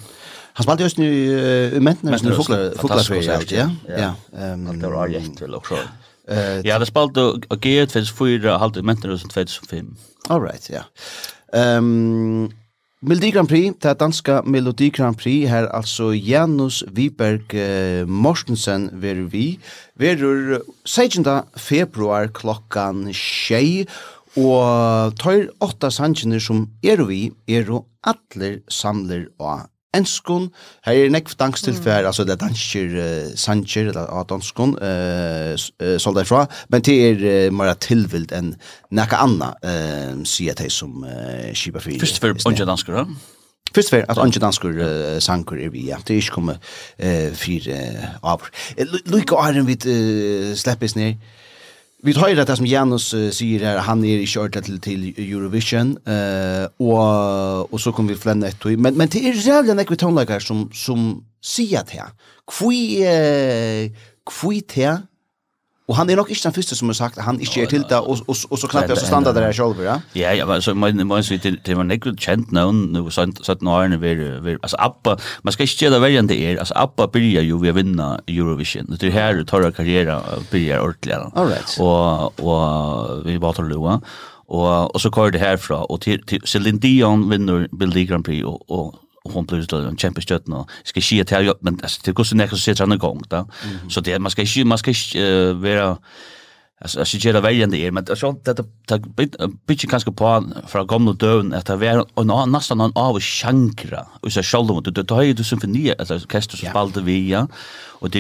Han spalte just nu uh, mentene som fuglerfri, ja? Ja, det var rett vel også. Ja, det spalte og G24 halvt mentene som 2005. All right, ja. Ehm Um, Melodi Grand Prix, det er danska Melodi Grand Prix, her altså Janus Viberg uh, Morsensen ver vi, verur 16. februar klokkan 6, og tar åtta sannsynner som er vi, er jo atler samler og enskon, her er nekv dangstilfær, mm. altså det er dansker, uh, sanger, eller av danskon, uh, uh, solda ifra, men det er uh, mara tilvild enn nekka anna, uh, sier det som uh, kipa fyrir. Fyrst for onge dansker, da? Fyrst for at onge dansker uh, sanker er vi, ja, det er ikke kommet uh, fyrir uh, avr. og æren vi uh, sleppes ned, vi tar det som Janus uh, sier her, han er ikke ordentlig til, til Eurovision, uh, og, og så kommer vi flenne et. Men, men det er rævlig nekve tonelager som, som sier det her. Hvor uh, er det Och han är nog inte den första som har sagt att han inte är till det och och och så knappt jag så standard där själv ja. Ja, ja, så man man så till till man inte känt någon nu så så några när vi alltså appa man ska inte göra välja det är alltså appa börjar ju vi vinna Eurovision. Det är här du tar karriär börjar ordentligt. All right. Och och vi bara tar lua. Och och så kör det härifrån och till, till Celine Dion vinner Melodi Grand Prix och och och hon blir då en champion stjärna no. ska ske till jag men alltså det går så nära så sitter han igång då. Så det man ska inte man ska uh, vara alltså jag tycker det väl det men så det det bit kanske på för gamla döden att det var en nästan en av chankra och så själva det det har ju symfoni alltså orkester så spelade vi ja og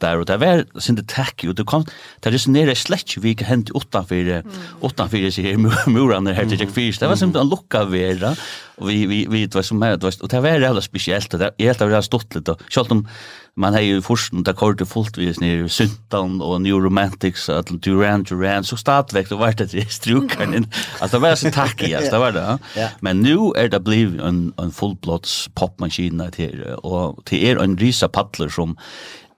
där och det var sin det tack og det kom, det nere slett vi ikke hent utanfor, utanfor sig här muran her til Jack det var simpelthen en lucka vara och vi, vi, vi, det var som her, och det var det spesielt, speciellt det, är helt har stått lite og selv om man har ju forsen där kort det fullt vis ner syntan och new romantics att Duran Duran så startväck då vart det strukan in alltså var så tack alltså det var det men nu är det blev en en full blots popmaskin där och det är en risa paddler som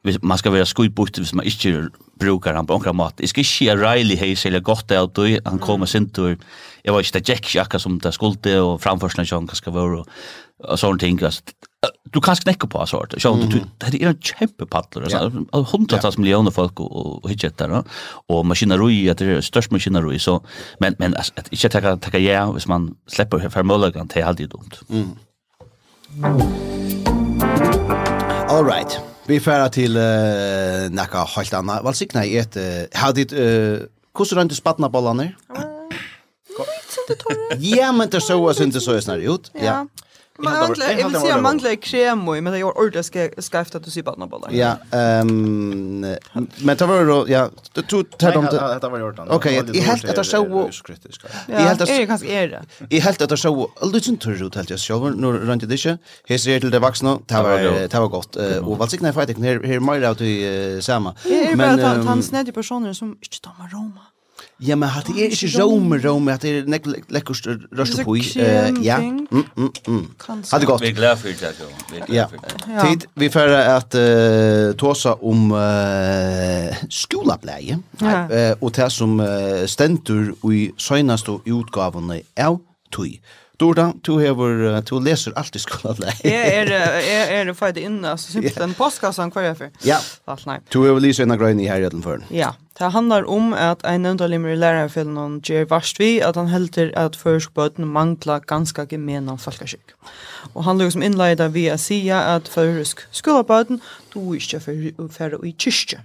hvis man ska vara skojbukt hvis man inte brukar han på några mat. Det ska ske Riley Hayes eller gott det, du han kommer sin tur. Jag var inte Jack Jacka som det skulle och framförsna John kanske vara och sånt ting alltså. Du kan knäcka på sort. Så du det är en kämpe paddler alltså hundratals miljoner folk och och hitchet där och maskineri att det är störst maskineri så men men att inte ta ta ja, hvis man släpper för möjligheten till allt det dumt. Mm. All right. Vi færa til uh, nekka helt anna. Valsikna i et... Uh, hadde dit... Uh, hvordan rønte spattna bollene? Ja, men det så jeg synes det så snart ut. Ja. ja. Jag vill säga manglar och men det är ordet ska skrift att du ser bara bollar. Ja, ehm men det var då ja, du tog tar dem det Det var gjort. Okej, i helt att så i helt att är kanske är det. I helt att så lite tur ut helt jag själv när runt det där. Här ser till det vuxna, det var det var gott och vad sig när fighting här här mer ut i samma. Men han snädde personer som inte tar Roma. Ja, men hatt er ikke rom, rom, hatt er nek lekkurst røst på i. Ja, mm, mm, mm. hatt er godt. Vi er glad for det, jo. ja. Tid, vi får at uh, tåsa om uh, skolableie, ja. uh, og det som uh, stendur i søgnast og utgavene av tøy. Dorda, du hever, du leser alt i skolan, nei. Jeg er, jeg er ferdig inne, så simpelt en postkassan hver jeg fyr. Ja, du hever lyser en av grøyne i her herreden for Ja, det handlar om at en nøndalimmer i lærerfjellet noen gjør varst vi, at han helter at førskbøten mangla ganske gemena folkeskikk. Og han lukkar som innleida vi a sia at førsk skolabøten, du ikke fyrir i kyrkje.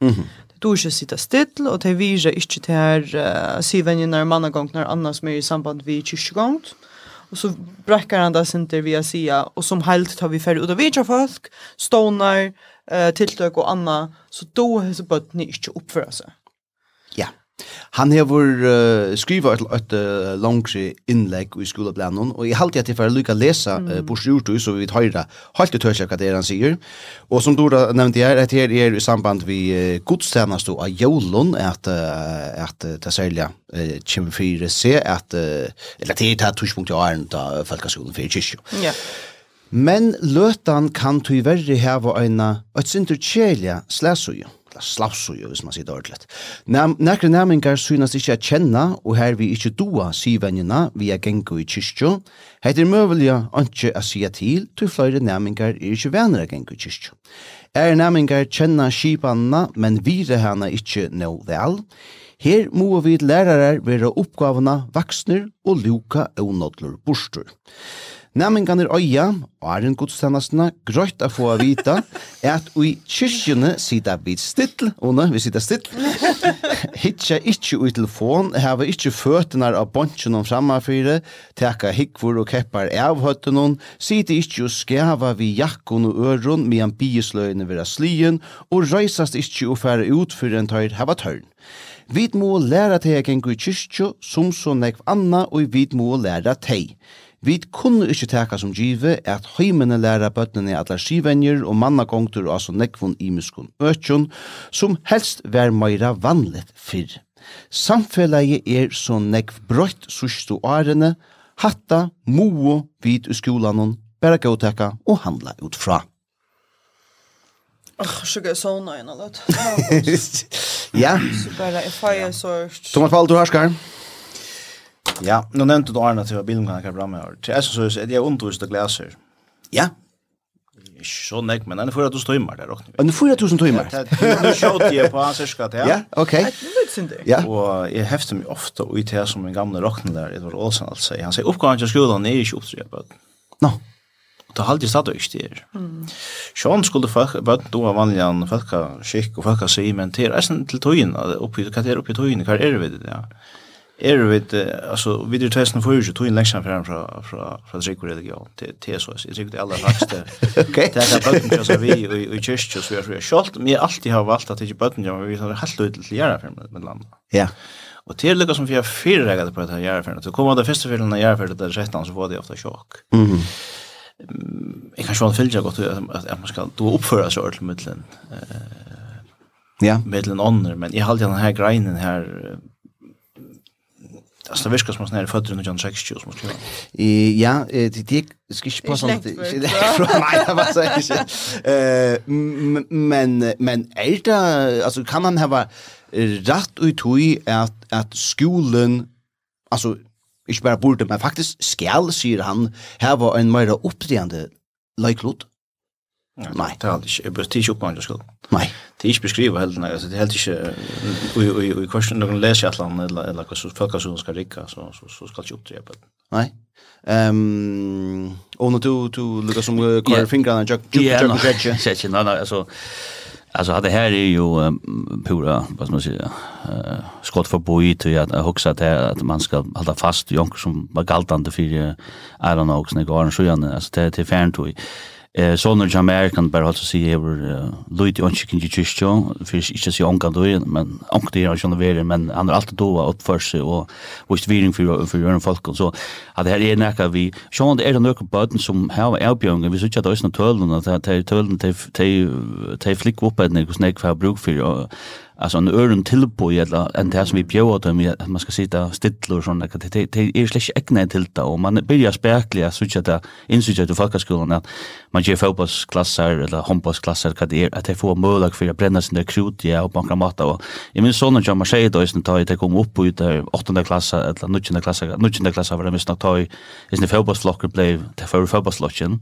Mm. Du ikke sitter still, og det viser ikke til her uh, syvenjener mannagongner annars mer i samband vi kyrkjegongt. Mm och så bräcker han där center via sia och som helt tar vi för ut av vidare folk stonar eh tilltök och anna så då har så bort ni inte uppföra sig Han hevur uh, skriva eitt, eitt uh, langri innlegg i skolablanon, og eg halti at eg fer lukka lesa uh, bors ur så vi høyra halt i tørsa hva det er han sier. Og som Dora nevnte her, at her er i samband vi uh, godstjenest og jolun, at, uh, at uh, det særlig uh, kjem fyrir se, at, uh, eller det er det tushpunkt i åren da folkeskolen fyrir kyrkjo. Ja. Men løtan kan tyverri hava eina, et sintur kjelja slæsuja eller slavsujo, hvis man sier det ordentligt. Nekre næmingar synes ikke jeg kjenna, og her vi ikke doa sivennina via gengu i kyrkjo, heit er møvelja anki a sia til, til flere næmingar er ikke venner a gengu i kyrkjo. Er næmingar kjenna skipanna, men vire hana ikke no vel, Her må vi lærarar være oppgavene vaksner og luka og nådler bostur. Næmingan er øya, og er en godstjenestene grøyt å få å vite, er at i kyrkjene sida vi still, Ona, vi sitter still, hitja ikkje ui telefon, heva ikkje føtene av bontsjen om framafyre, teka hikvor og keppar av høttene, sitter ikkje og skava vi jakkon og øron, medan biesløyene vera slien, og røysast ikkje og fære ut fyrir en tøyr heva tørn. Vi må læra teg gengur i kyrkjo, som så nekv anna, og vi må læra teg. Vi kunne ikkje teka som give at heimene læra bøttene atler skivenjer og mannagongtur og så nekvun imiskun økjun, som helst vær meira vanligt fyrr. Samfellet er så nekv brøtt sustu årene, hatta, moe, vid i skolanon, bæra gåteka og handla ut fra. Åh, så gøy sånne øyne, løtt. Ja. Så bare, jeg feier så... Thomas Paul, du. Ja. Ja, nu nevnte du Arne til bilen kan jeg bra med. Til jeg synes at jeg undervist og glaser. Ja. Ikke så nek, men en 4.000 timer der. En 4.000 timer? Nå skjøt jeg på hans yrka til. Ja, ok. Ja. Og jeg hefter meg ofte ut her som en gamle rockner der, Edvard Olsen, altså. Han sier oppgaven til skolen er ikke opptrykket. Nå. Det har alltid stadig ikke der. Sjån skulle folk, bøtten då av vanlige folk har skikk og folk har sig, men til resten til tøyene, hva er oppi tøyene, hva er det ved det? Ja. er vi det, altså, vi det testen för ikke tog en lektion fram fra, fra, från Drake religion til TSOS. Jeg tror det allra faktiskt. ok. Det er bøtten til oss vi och i kyrkje, så vi har skolt men jag alltid har valgt valt att inte bötten jag vi har helt ut til göra för med landet. Ja. Og til lika som vi har fyra på dette här så kommer det første fällan när jag för det 13 så får de ofte sjokk. Mm. Jeg kan sjön fylja at, at man skal då uppföra sig ordentligt med Ja. Med en annan men jeg har alltid den här grejen här Alltså det viskar som att när fötterna John Shakespeare som skulle. Eh ja, det det ska inte passa inte. Nej, vad säger jag? Eh men men äldre alltså kan man ha rätt ut i att att skolan alltså inte bara burde men faktiskt skal säger han här var en mer uppdrivande likelot Nei. Det er ikke, det er ikke oppmann skuld. Nei. Det er ikke beskrivet heller, nei, det er helt ikke, og i korsen noen leser et eller annet, eller eller hva folk som skal rikka, så, så, så skal det ikke oppdrepe. Nei. Um, og når du, du lukker som kvar fingrene, jøk, jøk, jøk, jøk, jøk, jøk, jøk, jøk, altså, Alltså det här är ju um, pura vad ska man säga uh, skott för boi till att huxa att, att man ska hålla fast jonker som var galtande för uh, I don't know, snägarn så gärna alltså det till färntoj. Uh, Eh så sonar jam American bara alltså se över Louis och chicken ju just jo för inte så onka då men onka det är ju ändå väl men han har alltid då upp för sig och visst viring för för göra folk och så hade här är näka vi så det är några button som har erbjudanden vi söker då är några tölden att det är tölden till till till flick upp ett något snack för bruk för alltså en örn tillbo eller en det som vi bjöd dem att man ska sitta stilla och såna det det är släck ägna till det och man börjar spärkliga så att det insuger till folkskolan att man ger fotbollsklasser eller handbollsklasser vad det är att det får möjlighet för att bränna sina krut ja och banka mat och i min son och jag säger då istället tar det kom upp ut där åttonde klass eller nionde klass nionde klass var det mest att ta i sin fotbollsflocken blev till för fotbollsflocken.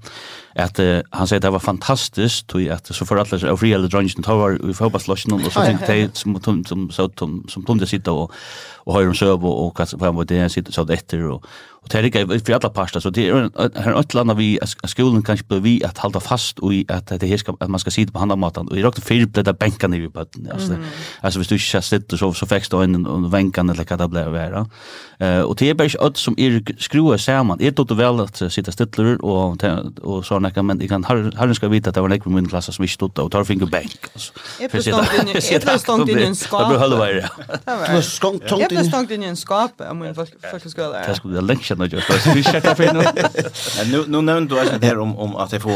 Att han säger det var fantastiskt tog att så för alla så fria eller drunchen tar i fotbollsflocken och så tänkte som som som som som som sitter och och har om servo och kan fram vad det är sitter så efter och och det är för alla pasta så det är här ett land vi skolan kanske blir vi att hålla fast och att det här ska att man ska sitta på handa maten och i rakt fel det där bänken i på alltså alltså hvis du inte sitter så så fäxt då in och vänkan eller vad det blir vara eh och det är bara att som är skruva samman är det väl att sitta stiller och och såna kan men kan har ska vita att det var näkva min klass som vi stod och tar finger bänk alltså för sitta sitta stånd i en skål det behöver vara det var skång Alla stångt in i en skåp om min folkskola. Det skulle jag länge känna just så vi checkar för nu. Men Nu nämnde du alltså det om om att det får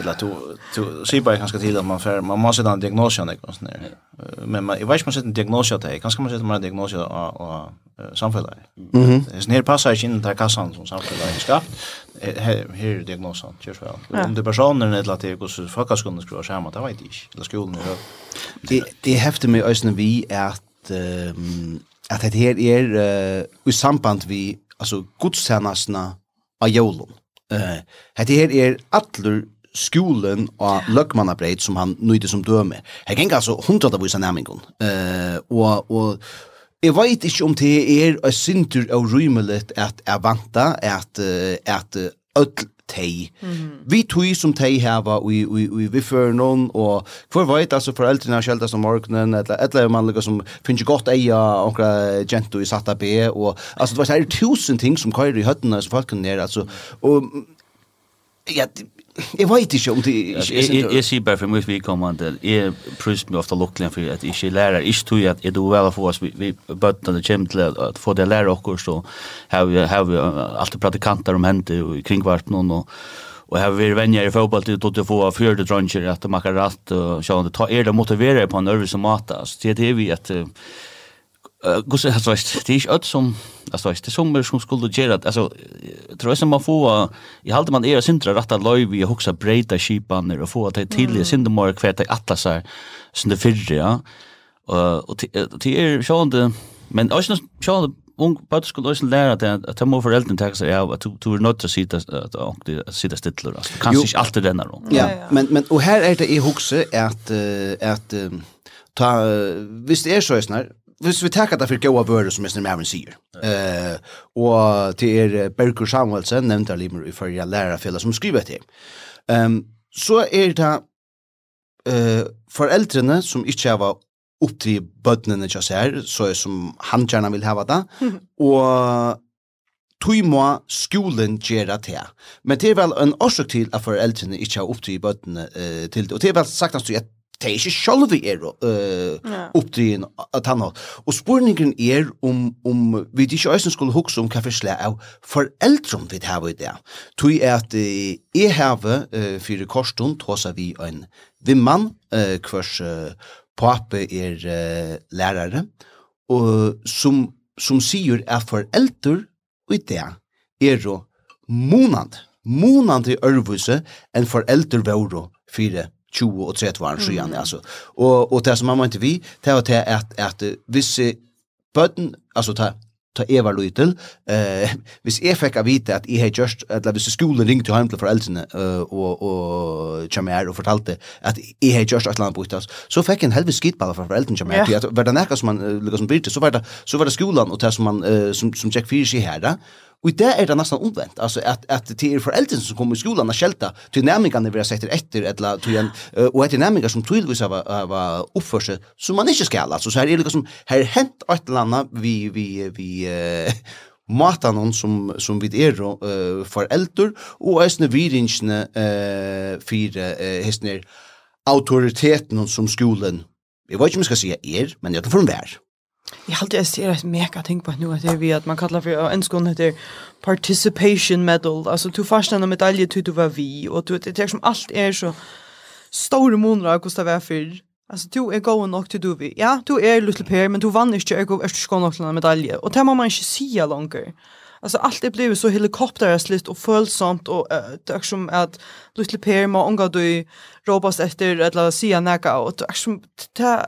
eller to to se bara ganska till att man får man måste ha en diagnos och något sånt Men man jag vet man sätter en diagnos att det kanske man sätter man en diagnos och och samhället. Mhm. Det är snär passar in där kassan som samhället ska. Här är diagnosen, kör väl. Om det personen eller att det går så fuckas kunde skriva schema, det vet jag inte. Eller skolan. Det det häfter mig ösnen vi är um, at det her er uh, i samband vi altså gudstjenestene av jolun. Uh, det her er atler skolen og løkmannabreit som han nøyde som døme. Her gikk altså hundrat av vise nærmengen. Uh, og, og Jeg vet ikke om det er et synder av rymelig at jeg vanta at, at öll tei. Mm. Vi tui som tei hava i, i, i vi fyrir noen, og hver veit, altså foreldrene har sjeldas om morgenen, eller et eller annet som finnst godt eia onkra gentu i satta be, og altså det var tusen ting som køyre i høttene som folk kan nere, altså, og ja, Jeg vet ikke om det... Jeg sier bare for mye vidkommende, jeg prøver meg ofte lukkelig for at jeg ikke lærer, ikke tog at jeg vel å få oss, vi bøttene kommer til at få det lærer oss, så har vi, har vi alltid pratikanter om hente og kringvart noen, og Og her vi venner i fotball til å få fjørte dronjer at det makker rett og sjående. Er det motiverer på en øvelse mat, så det er vi at Gusse har sagt, det är inte som alltså det är som som skulle göra alltså tror jag man får i halde man är syndra rätta löv vi huxa breita skipan och få att det till i synd mer kvärt i atlasar som det fyrre ja. Och och det är sjönde men också sjönde ung bara skulle lösa lära det att ta mer föräldrar ta sig av att du är nöjd att sitta att och sitta stilla alltså kanske inte alltid denna då ja men men och här är det i huxa att att ta visst är så snart hvis vi tackar därför goa vörde som Mr. Marvin säger. Eh och till er Berker Samuelsen nämnt jag limer i förra lärarfälla som skriver till. Ehm um, så är det eh föräldrarna som inte har upp till bötnen jag säger så är som han gärna vill ha det och tog må skolen gjøre det. Men det er vel en årsak til at foreldrene ikke har opptid i bøttene uh, til det. Og det er vel sagt at det er ikke selv vi er uh, oppdrien at han har. Og spørningen er om, om vi ikke også skulle huske om hva for slag av foreldrene vi har i det. Tog er at uh, jeg har uh, fire korsen tås vi en vimmann uh, hvers uh, pape er uh, lærere og som, som sier at foreldre i det er jo monand, monand i ørvuse enn foreldre våre fire 20 og 30 år siden, igen alltså. Og, och det som man må ikke vi det var til at, at hvis bötten altså ta ta Eva Lytel, eh hvis jeg fikk av vite at jeg har gjort, eller hvis skolen ringte hjem til foreldrene uh, og og Jamer og fortalte at jeg har gjort et eller annet bortas så fikk jeg en helvetes skitball fra foreldrene Jamer ja. at var det nærkast man uh, som byrte så var det så var det skolen og det som man uh, som som tjekk Jack seg her da. Och det är det nästan omvänt. Alltså att att det är föräldrar som kommer i skolan och skälta till nämningarna vi har sett efter eller till en och att nämningar som tydligvis var var uppförse som man inte ska alltså så här är det liksom här hänt ett landa vi vi vi uh, mata någon som som vi är uh, föräldrar och äsne vidinchne eh uh, för uh, hästner autoriteten som skolan. Jag vet inte om jag ska säga er, men jag kan få en värld. Jag har alltid ser att mega ting på nu att det är vi att man kallar för en skon heter participation medal. Alltså du fast en medalj till du var vi och du det är som allt är så stora månader det var varför alltså du är god nog till du vi ja du är little pair men du vann inte jag går efter skon och en medalj och det må man inte säga längre Alltså allt det blev så helikopterasligt och följsamt och uh, det är som att Little Pair må unga du ropas efter eller säga sig näka och det är som det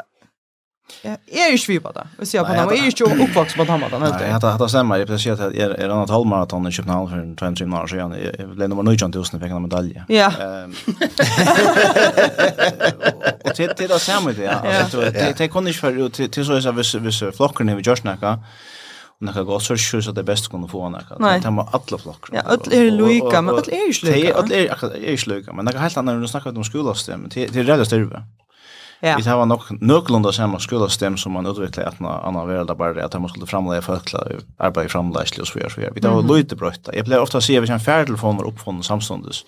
Ja, ikke vi på det, Vi ser på dem. Jeg er ikke oppvokst på det den helt. Nej, det hade stämmer. Jag precis att är är annat halvmaraton i Köpenhamn för 23 månader sedan. Jag blev nummer 19 000 fick en medalj. Ja. Ehm. Och det det där samma det. Alltså det det kunde inte för till så så vis vis flocken i Joshnaca. Och när jag går så sjukt så det bäst kunde få när jag. Det var alla flockar. Ja, öll är lika, men öll är ju lika. Öll är alla är ju lika, men det är helt annan när du snackar om skolasystem. Det är rätt styrve. Ja. Vi har nok nøklunda samma skolastem som man utvecklar att man annan värld bara att man skulle framlägga förkla arbeta framlägga och så vidare. Vi tar lite brötta. Jag blir ofta se vi kan färdtelefoner var från samstundes.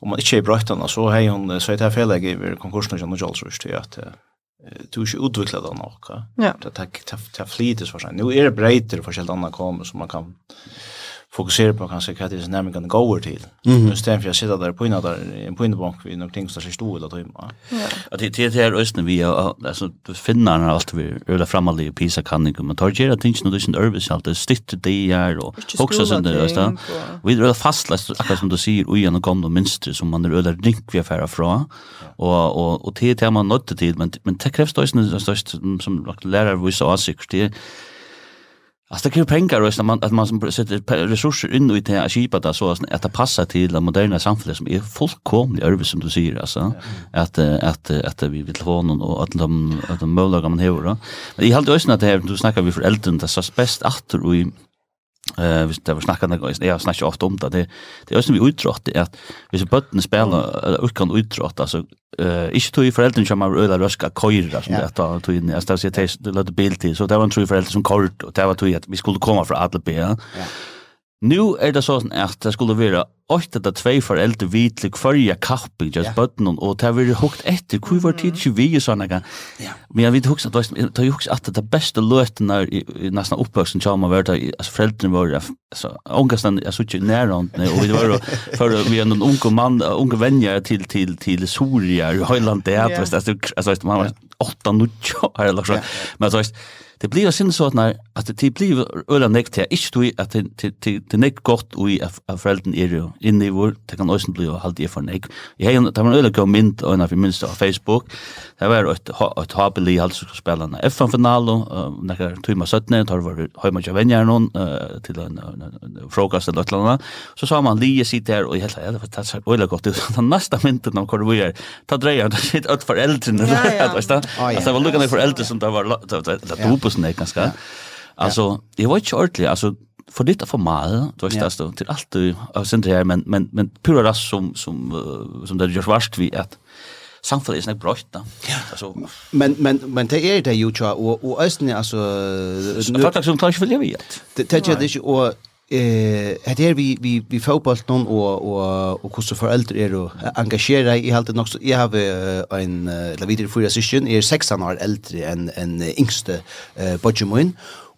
Om man inte är bröttarna så har hon så heter fel läge i konkursen och Joel så att att du inte utvecklar det nog. Ja. Det tar tar flitis för sig. Nu är det breiter för skilda andra kommer som man kan fokusera på kanske vad det är nämligen går till. Mm. Just därför jag sitter där på innan där en på innebank vid någonting som så stod eller timma. Ja. det det här östen vi alltså du finner när allt vi öla framåt i pisa kan men tar det att inte något sånt över allt det stitt det är och också sen det östa. Vi är fastlast akkurat som du säger och igen och kom mönster som man öla rink vi affärer fra, och och och det det man nådde till men men det krävs då som som lärare vi så säkert det Alltså det kräver pengar och man att man som sätter resurser in i det att skipa det så att det passar till det moderna samhället som är fullkomligt över som du säger alltså att att att vi vill ha någon och att de att de möjliga man har då. Men i allt att det här du snackar vi för elden det så bäst att och i Eh visst det var snackat något. Jag snackar ofta om det. Det det är ju som vi utrått är att vi så bötten spelar eller kan utrått alltså eh inte tog ju föräldern som har öla röska köra som det att tog in jag ställer sig det låter bild till så det var en tror föräldrar som kort och det var tog att vi skulle komma från Adleby. Ja. Nu er det sånn at det skulle være åtta til tvei foreldre vi til kapping just ja. bøtten og det var hukt etter hvor var tid ikke vi og sånne gang. Men jeg vet hukt at det er hukt at det beste løten er nesten oppvøksen til man var altså foreldrene var altså ångastan jeg sutt ikke nærhåndene og vi var for vi er noen unge mann unge venner til til til Soria Høyland det altså man var åtta nuttjo men altså det blir sin såna att det blir øyla nekt til, inte du att det nek godt ui av foreldren är ju inne i vår, det kan også bli och i for nek. jag har det var en øyla mint mynd, när vi av minst på Facebook, det var ett ett habeli alltså ska spela en FN-final, och när tøyma sötne tar var hemma jag vänner någon till en frukost eller et så sa man lige sitter där och helt det var øyla godt ut, den nästa mynden när hvor vi är ta dreier, det sitt ja. foreldrene, det var lukka för äldre som det var, det var bussen där ganska. Ja. Alltså det var ju ordentligt alltså för ditt för mal då är det så till allt du sen det här men men men pura ras som som som det görs värst vi att samfunnet er snakk brøtt da. Ja. Men, men, men det är det ju tja, och och Østen alltså altså... Faktisk som tar ikke vilje vet. Det, det det och eh det är vi vi vi fotboll någon och och och hur så föräldrar är och engagera i allt det också jag har en eller vidare för syskon är 6 år äldre än en yngste eh Bodgemoin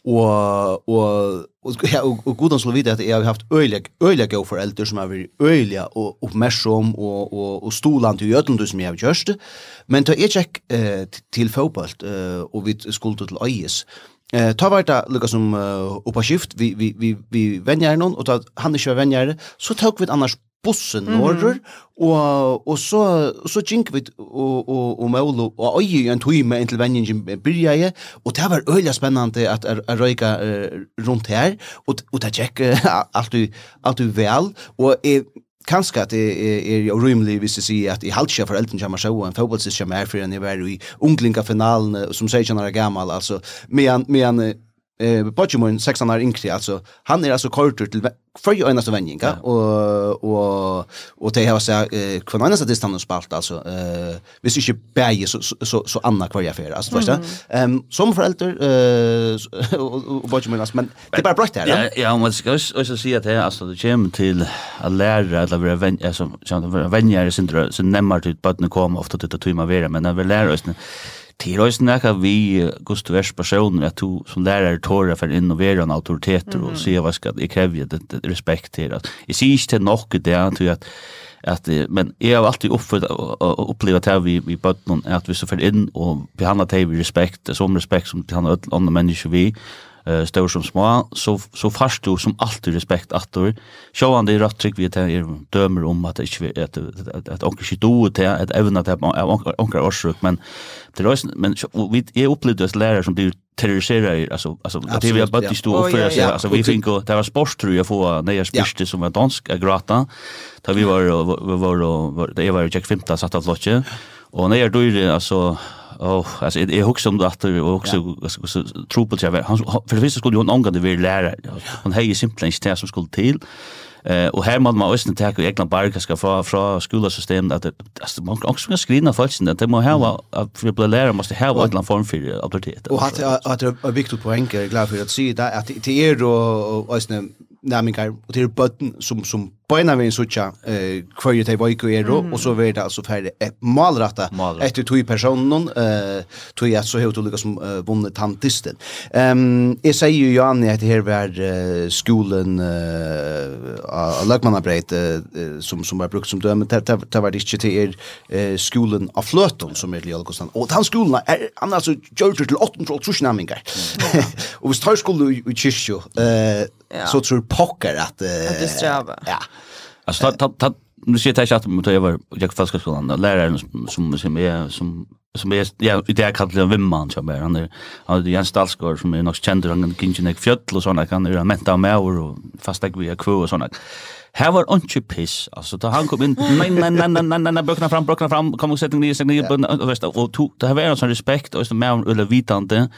och och och ja och, och godan skulle vita att jag har haft öliga öliga go för som har varit öliga och uppmärksam och och och stolan till Göteborg som jag har gjort. Men då är check eh till fotboll eh och vi skulle till Ajax. Eh ta vart det lukka som uh, uppa skift vi vi vi vi vänjer någon och ta han är kör vänjer så tog vi ett annars bussen norr och og og så så gink vi og og og mål og ei ein tøyme inntil venjin byrjaði og det var øyla spennandi at at røyka rundt her og og ta check alt du alt du vel og er kanskje at jeg er urymelig hvis du sier at i halvtja for elden kommer så en fotballsystem er for en jeg var i unglinga finalen som 16 år gammal altså med en eh Pokémon 6 år yngre alltså han är alltså kortur till för en av vänninga och och och det har så eh kvar annars att det stannar spalt alltså eh visst inte bäge så så så andra kvar jag för alltså förstå ehm som föräldrar eh och Pokémon men det bara brått där ja. Om man ska också säga att det alltså det kommer till att lära eller vara vän alltså så vänner syndrom så nämmer typ barnen kommer ofta till att tumma vara men när vi lär oss Det er også nekka vi gust vers personer at du som lærer tåra for å innovere en autoriteter og sier hva skal jeg krevje respekt til at jeg sier ikke til nok det at at at men jeg har alltid uppfört och upplevt här vi vi bad någon att vi så för in och behandla dig med respekt som respekt som behandla alla andra människor vi eh stor som små så så fast du som alltid respekt att du sjåan det rätt trick vi tar dömer om att inte att att onkel shit då till att även att onkel orsök men det är men vi är upplevde oss lärare som blir terroriserar alltså alltså det vi har bara stå och för sig alltså vi fick det var sport tror jag få när jag spiste som var dansk är grata. Där vi var var var det var jag fick femta satt av lotje och när jag då alltså Åh, oh, alltså jag huxar om det att vi också så på jag han för det visste skulle ju en det vill lära. Han hejer simpelt inte det som skulle till. Eh och här måste man ösnen tag och egna barka ska få från skolsystemet att alltså man också ska folk falsen att måste har att vi blir lära måste ha en land form för autoritet. Och att att det är viktigt poäng jag glad för att se det att det är då ösnen nämningar och det är button som som Beina vi en sucha eh kvar te vajko ero mm. och så vart det alltså färre ett malrätta efter två personer eh tror jag så helt olika som uh, vunnit tantisten. Ehm um, jag säger ju Janne att det här var uh, skolan eh uh, Lökmannabreit uh, som som var brukt som döme det var det inte till er skolan av Flöton som är Ljökostan. Och den skolan är annars så gjorde till 800 trusnamingar. Och vi tar skolan i kyrkjo eh så tror pockar att det strava. Ja. Alltså ta ta nu ser jag att mot jag var jag fast skolan. Läraren som som är som som är ja det är kallat en vimman som är han är han är Jens Dalsgaard som är nog känd han kan inte näck fjöll och såna. Kan är menta med och fast jag vi är kvå och såna. Här var inte piss. Alltså då han kom in nej nej nej nej nej nej böckerna fram böckerna fram. Kom och sätta ner sig ner på och visst och to det här var en sån respekt och så mer eller vitande.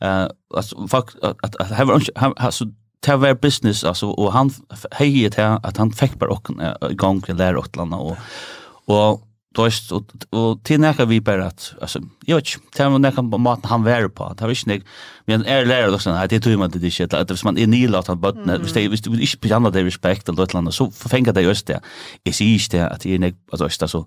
Eh alltså fuck att här var inte alltså det var business alltså och han hejade till att han fick bara och igång till lärarotlarna och och då är och, och till när vi bara att alltså jag vet inte var när maten han var på det var inte men är lärare också att det tror man det shit att man är nil att han bara visst det visst du inte andra det respekt eller något så förfänga det just det är sig det att det är alltså så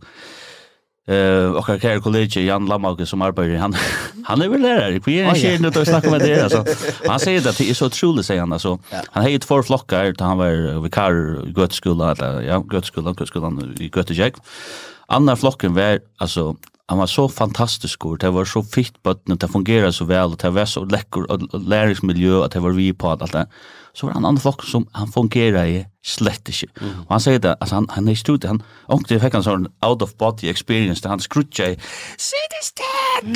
Eh och jag kär kollega Jan Lamauke som arbetar han han är väl lärare. på en inte nu då snackar med det alltså. Han säger att det är så otroligt säger han alltså. Han har ju två flockar utan han var vikar göteskola eller ja göteskola göteskolan i Göteborg. Andra flocken var alltså han var så fantastisk och det var så fitt på att det fungerar så väl och det var så läcker och läringsmiljö att det var vi på allt det så var han en annen som han fungerer i slett ikke. Mm. Og han sier det, altså han, han er i studiet, han ångte fikk en sånn out of body experience, der han skrutja i, see this tag!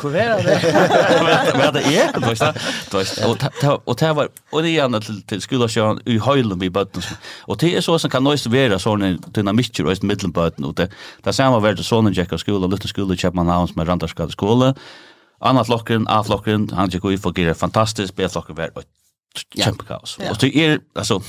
Hvor er det? Hva er det er? Du veist det? Og det var, og det gjerne til, til skolasjøen i høylen vi bøtten, og det er så som kan nøyst være sånn en dynamikker og middelbøtten, og det, det er samme var det sånn en jekk av skola, lytte skola i Kjepmanhavn som er Randarskade skole, Anna flokken, A flokken, han gikk ut fungerer fantastisk, B flokken var kjempekaos. Og det er, altså,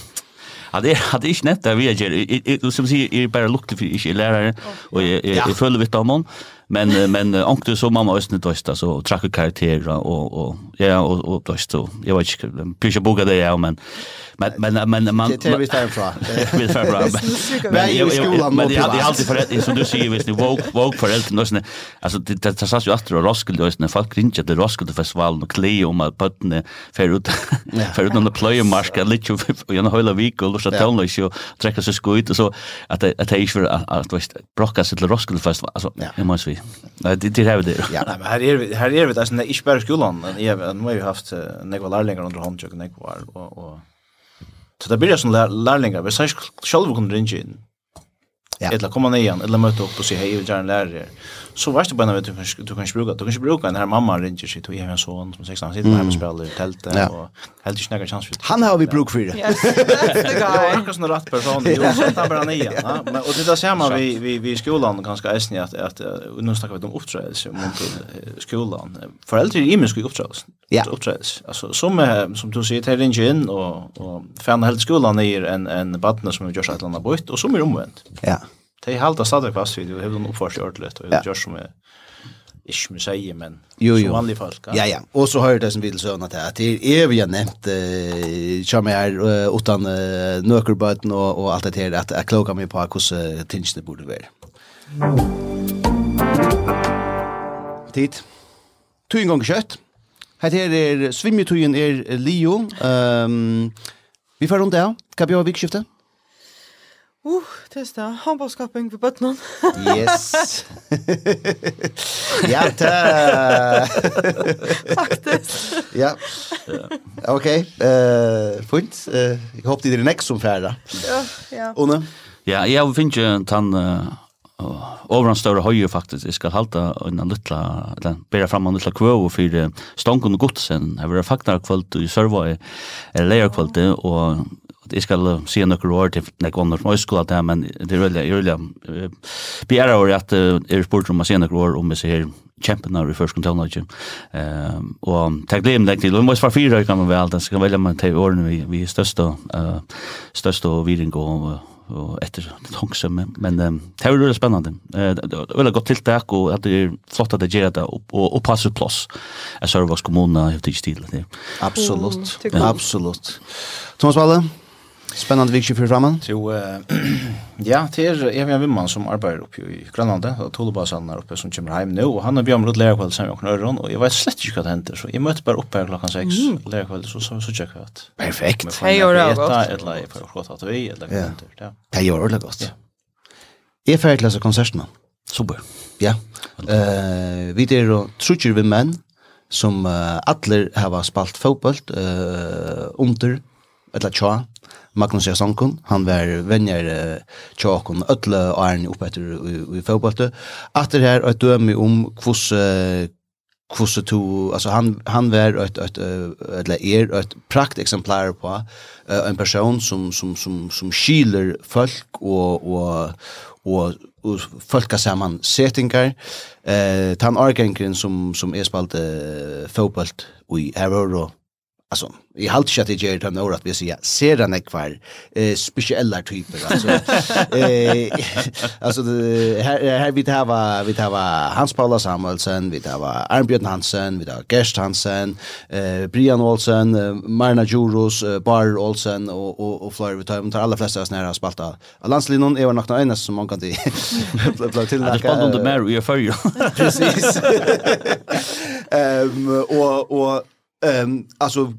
hade jag hade ikke nämnt det vi gjør. som sier, jeg er bare säger är bara lukt för inte jeg, jeg jag följer vitt om hon Men men onkte så mamma östne dösta så tracka karaktärer och och ja och och dösta. Jag vet inte pysch boga det ja men men men men man Det är vi tar från. Vi tar från. Men jag skolan men det hade alltid för det som du säger visst ni våg våg för det nåsne alltså det det sa ju att det Roskilde när folk grinja det Roskilde festivalen och Cleo om att pötne för ut för ut den play marska lite och en hela vecka och så tälna ju träcka så skojt och så att att det är för att visst brocka sig till Roskilde festival alltså jag måste vi Nej, det det har vi det. Ja, men här är här är vi där sen i Spärr skolan. Ja, nu har vi haft några lärlingar under handjök och några och och så det blir som lärlingar, vi säger själva kunde ringa in. Ja. Eller komma ner igen, eller möta upp och se hej, vi gör en lärare så var det bara när du kan du kan brukar du kanske brukar när mamma ringer sig till en son som 16 sitter hemma och spelar i tältet ja. och helt inte några chans för Han har vi bruk för det. Ja, det går. Jag är en rätt person. Jag sätter bara ner. Ja, men och det där ser man vi vi vi i skolan ganska äsni att att nu snackar vi om uppträdelse mot skolan. Föräldrar i min skulle uppträdelse. Ja. Uppträdelse. Alltså som som du säger till ringen och och fan helt skolan är en en barn som gör så att landa bort och som är omvänt. Ja. Det är halta stadig fast vid det hur de uppförs ordentligt och det görs som är ikke vi sier, men jo, jo. som vanlige folk. Ja, ja. ja. Og så hører det som vil søvne til at det er vi har nevnt uh, kommer her uh, utan uh, nøkerbøten og, og alt det her, at jeg klokker meg på hvordan uh, tingene burde være. Tid. Tøyen ganger kjøtt. Her er svimmetøyen er Leo. Um, vi får rundt det her. Hva blir vikskiftet? Uh, det er för bottnen. yes. ja, ta. Faktiskt. ja. Eh, uh, fint. Uh, jag hoppas det är nästa som färda. Ja, ja. One? Ja, jeg finner ikke den uh, overens større høyre faktisk. Jeg skal halta en liten eller bære fram en liten kvø og fyre stången og godsen. Jeg vil ha fakta kvöld i Sørvåg, eller leierkvöld, och at jeg skal si noen år til nek ånder som øyskola til, men det er veldig, jeg er veldig, vi er over at jeg er spurt om å si noen år om jeg ser kjempene i første kontrollen, ikke? Og takk glem deg til, og vi må svare fire kan man vel, den skal velge man til årene vi, vi er største, uh, største og viring og, og etter tongse, men, men det er veldig spennende. Det er veldig godt tiltak, og det er flott at det gjør det, og, og, og passer plass. Jeg sørger hos kommunene, jeg har ikke stil. Absolutt, absolutt. Thomas Valle, Spännande viktig för framan. Så uh, ja, det är Evian Wimman som arbetar uppe i Grönland och Tolbasan där uppe som kommer hem nu och han har björn runt lärkväll sen jag knör och jag vet slett inte vad det händer så jag mötte bara uppe klockan 6 mm. lärkväll så så så checkar jag. Perfekt. Hej och då. Ett Eller live får gott att vi eller något där. Hej och då gott. Är färdigt läsa konserterna. Super. Ja. Eh, vi er är trutjer vi män som uh, alla har spalt fotboll uh, under eller tja, Magnus Jasankon, han var venner tja okon ötle æren oppe etter i fotbollet. At det her er et døme om hvordan hvordan to, altså han, han var et, et, eller er et prakteksemplar på uh, en person som, som, som, som skiler folk og, og, og och folka samman settingar eh tan argengren som som är spalt uh, fotboll i Aurora alltså i halt chat i det några att vi ser ser den kvar? Eh, speciella typer alltså. Eh alltså det, här här vi tar va vi tar va Hans Paula Samuelsen vi tar va Arnbjørn Hansen vi tar Gerst Hansen eh Brian Olsen eh, Marna Juros eh, Bar Olsen och och och fler. Vi tar de tar alla flesta såna här spalta. Landslinjen är nog en som man kan till blå till Det spalta under Mary i förr precis. Ehm och och ehm um, alltså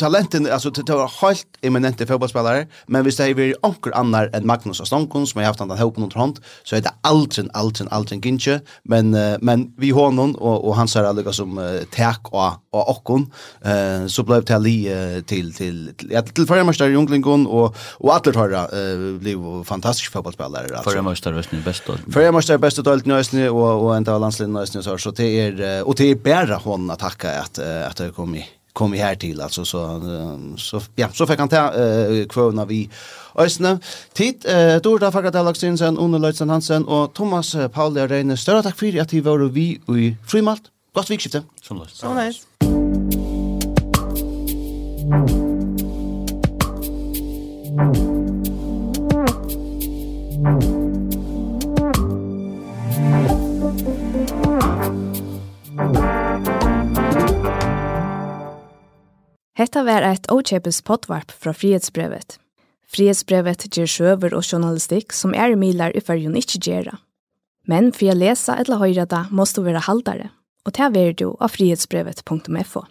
talenten alltså det var helt eminente fotbollsspelare men vi säger vi onkel annar än Magnus Astonkon som har haft han hopp under hand så är det alltid alltid alltid ginche men men vi har någon och och han ser alltså som tack och och okon, eh så blev det li till till till förra mästare Junglingon och och alla tar blev fantastisk fotbollsspelare alltså förra mästare var bästa bäst då förra mästare bäst då och, och och ända landslaget nösne så så det är och det är bara hon att tacka att att det kom i kom vi här till alltså så så ja så fick han ta uh, kvona vi Ösne Tid, eh Dorda där fick det laxin Hansen og Thomas Paul där inne större for för at vi var vi i Frimalt. Godt vikskifte. Så løs. så nice Thank you. Hetta var eit åkjepes potvarp fra frihetsbrevet. Frihetsbrevet ger sjøver og journalistikk som er milar i fyrjun ikkje gjerra. Men for å lese eller høyre det, måste du være haldare, og ta er du av frihetsbrevet.fo.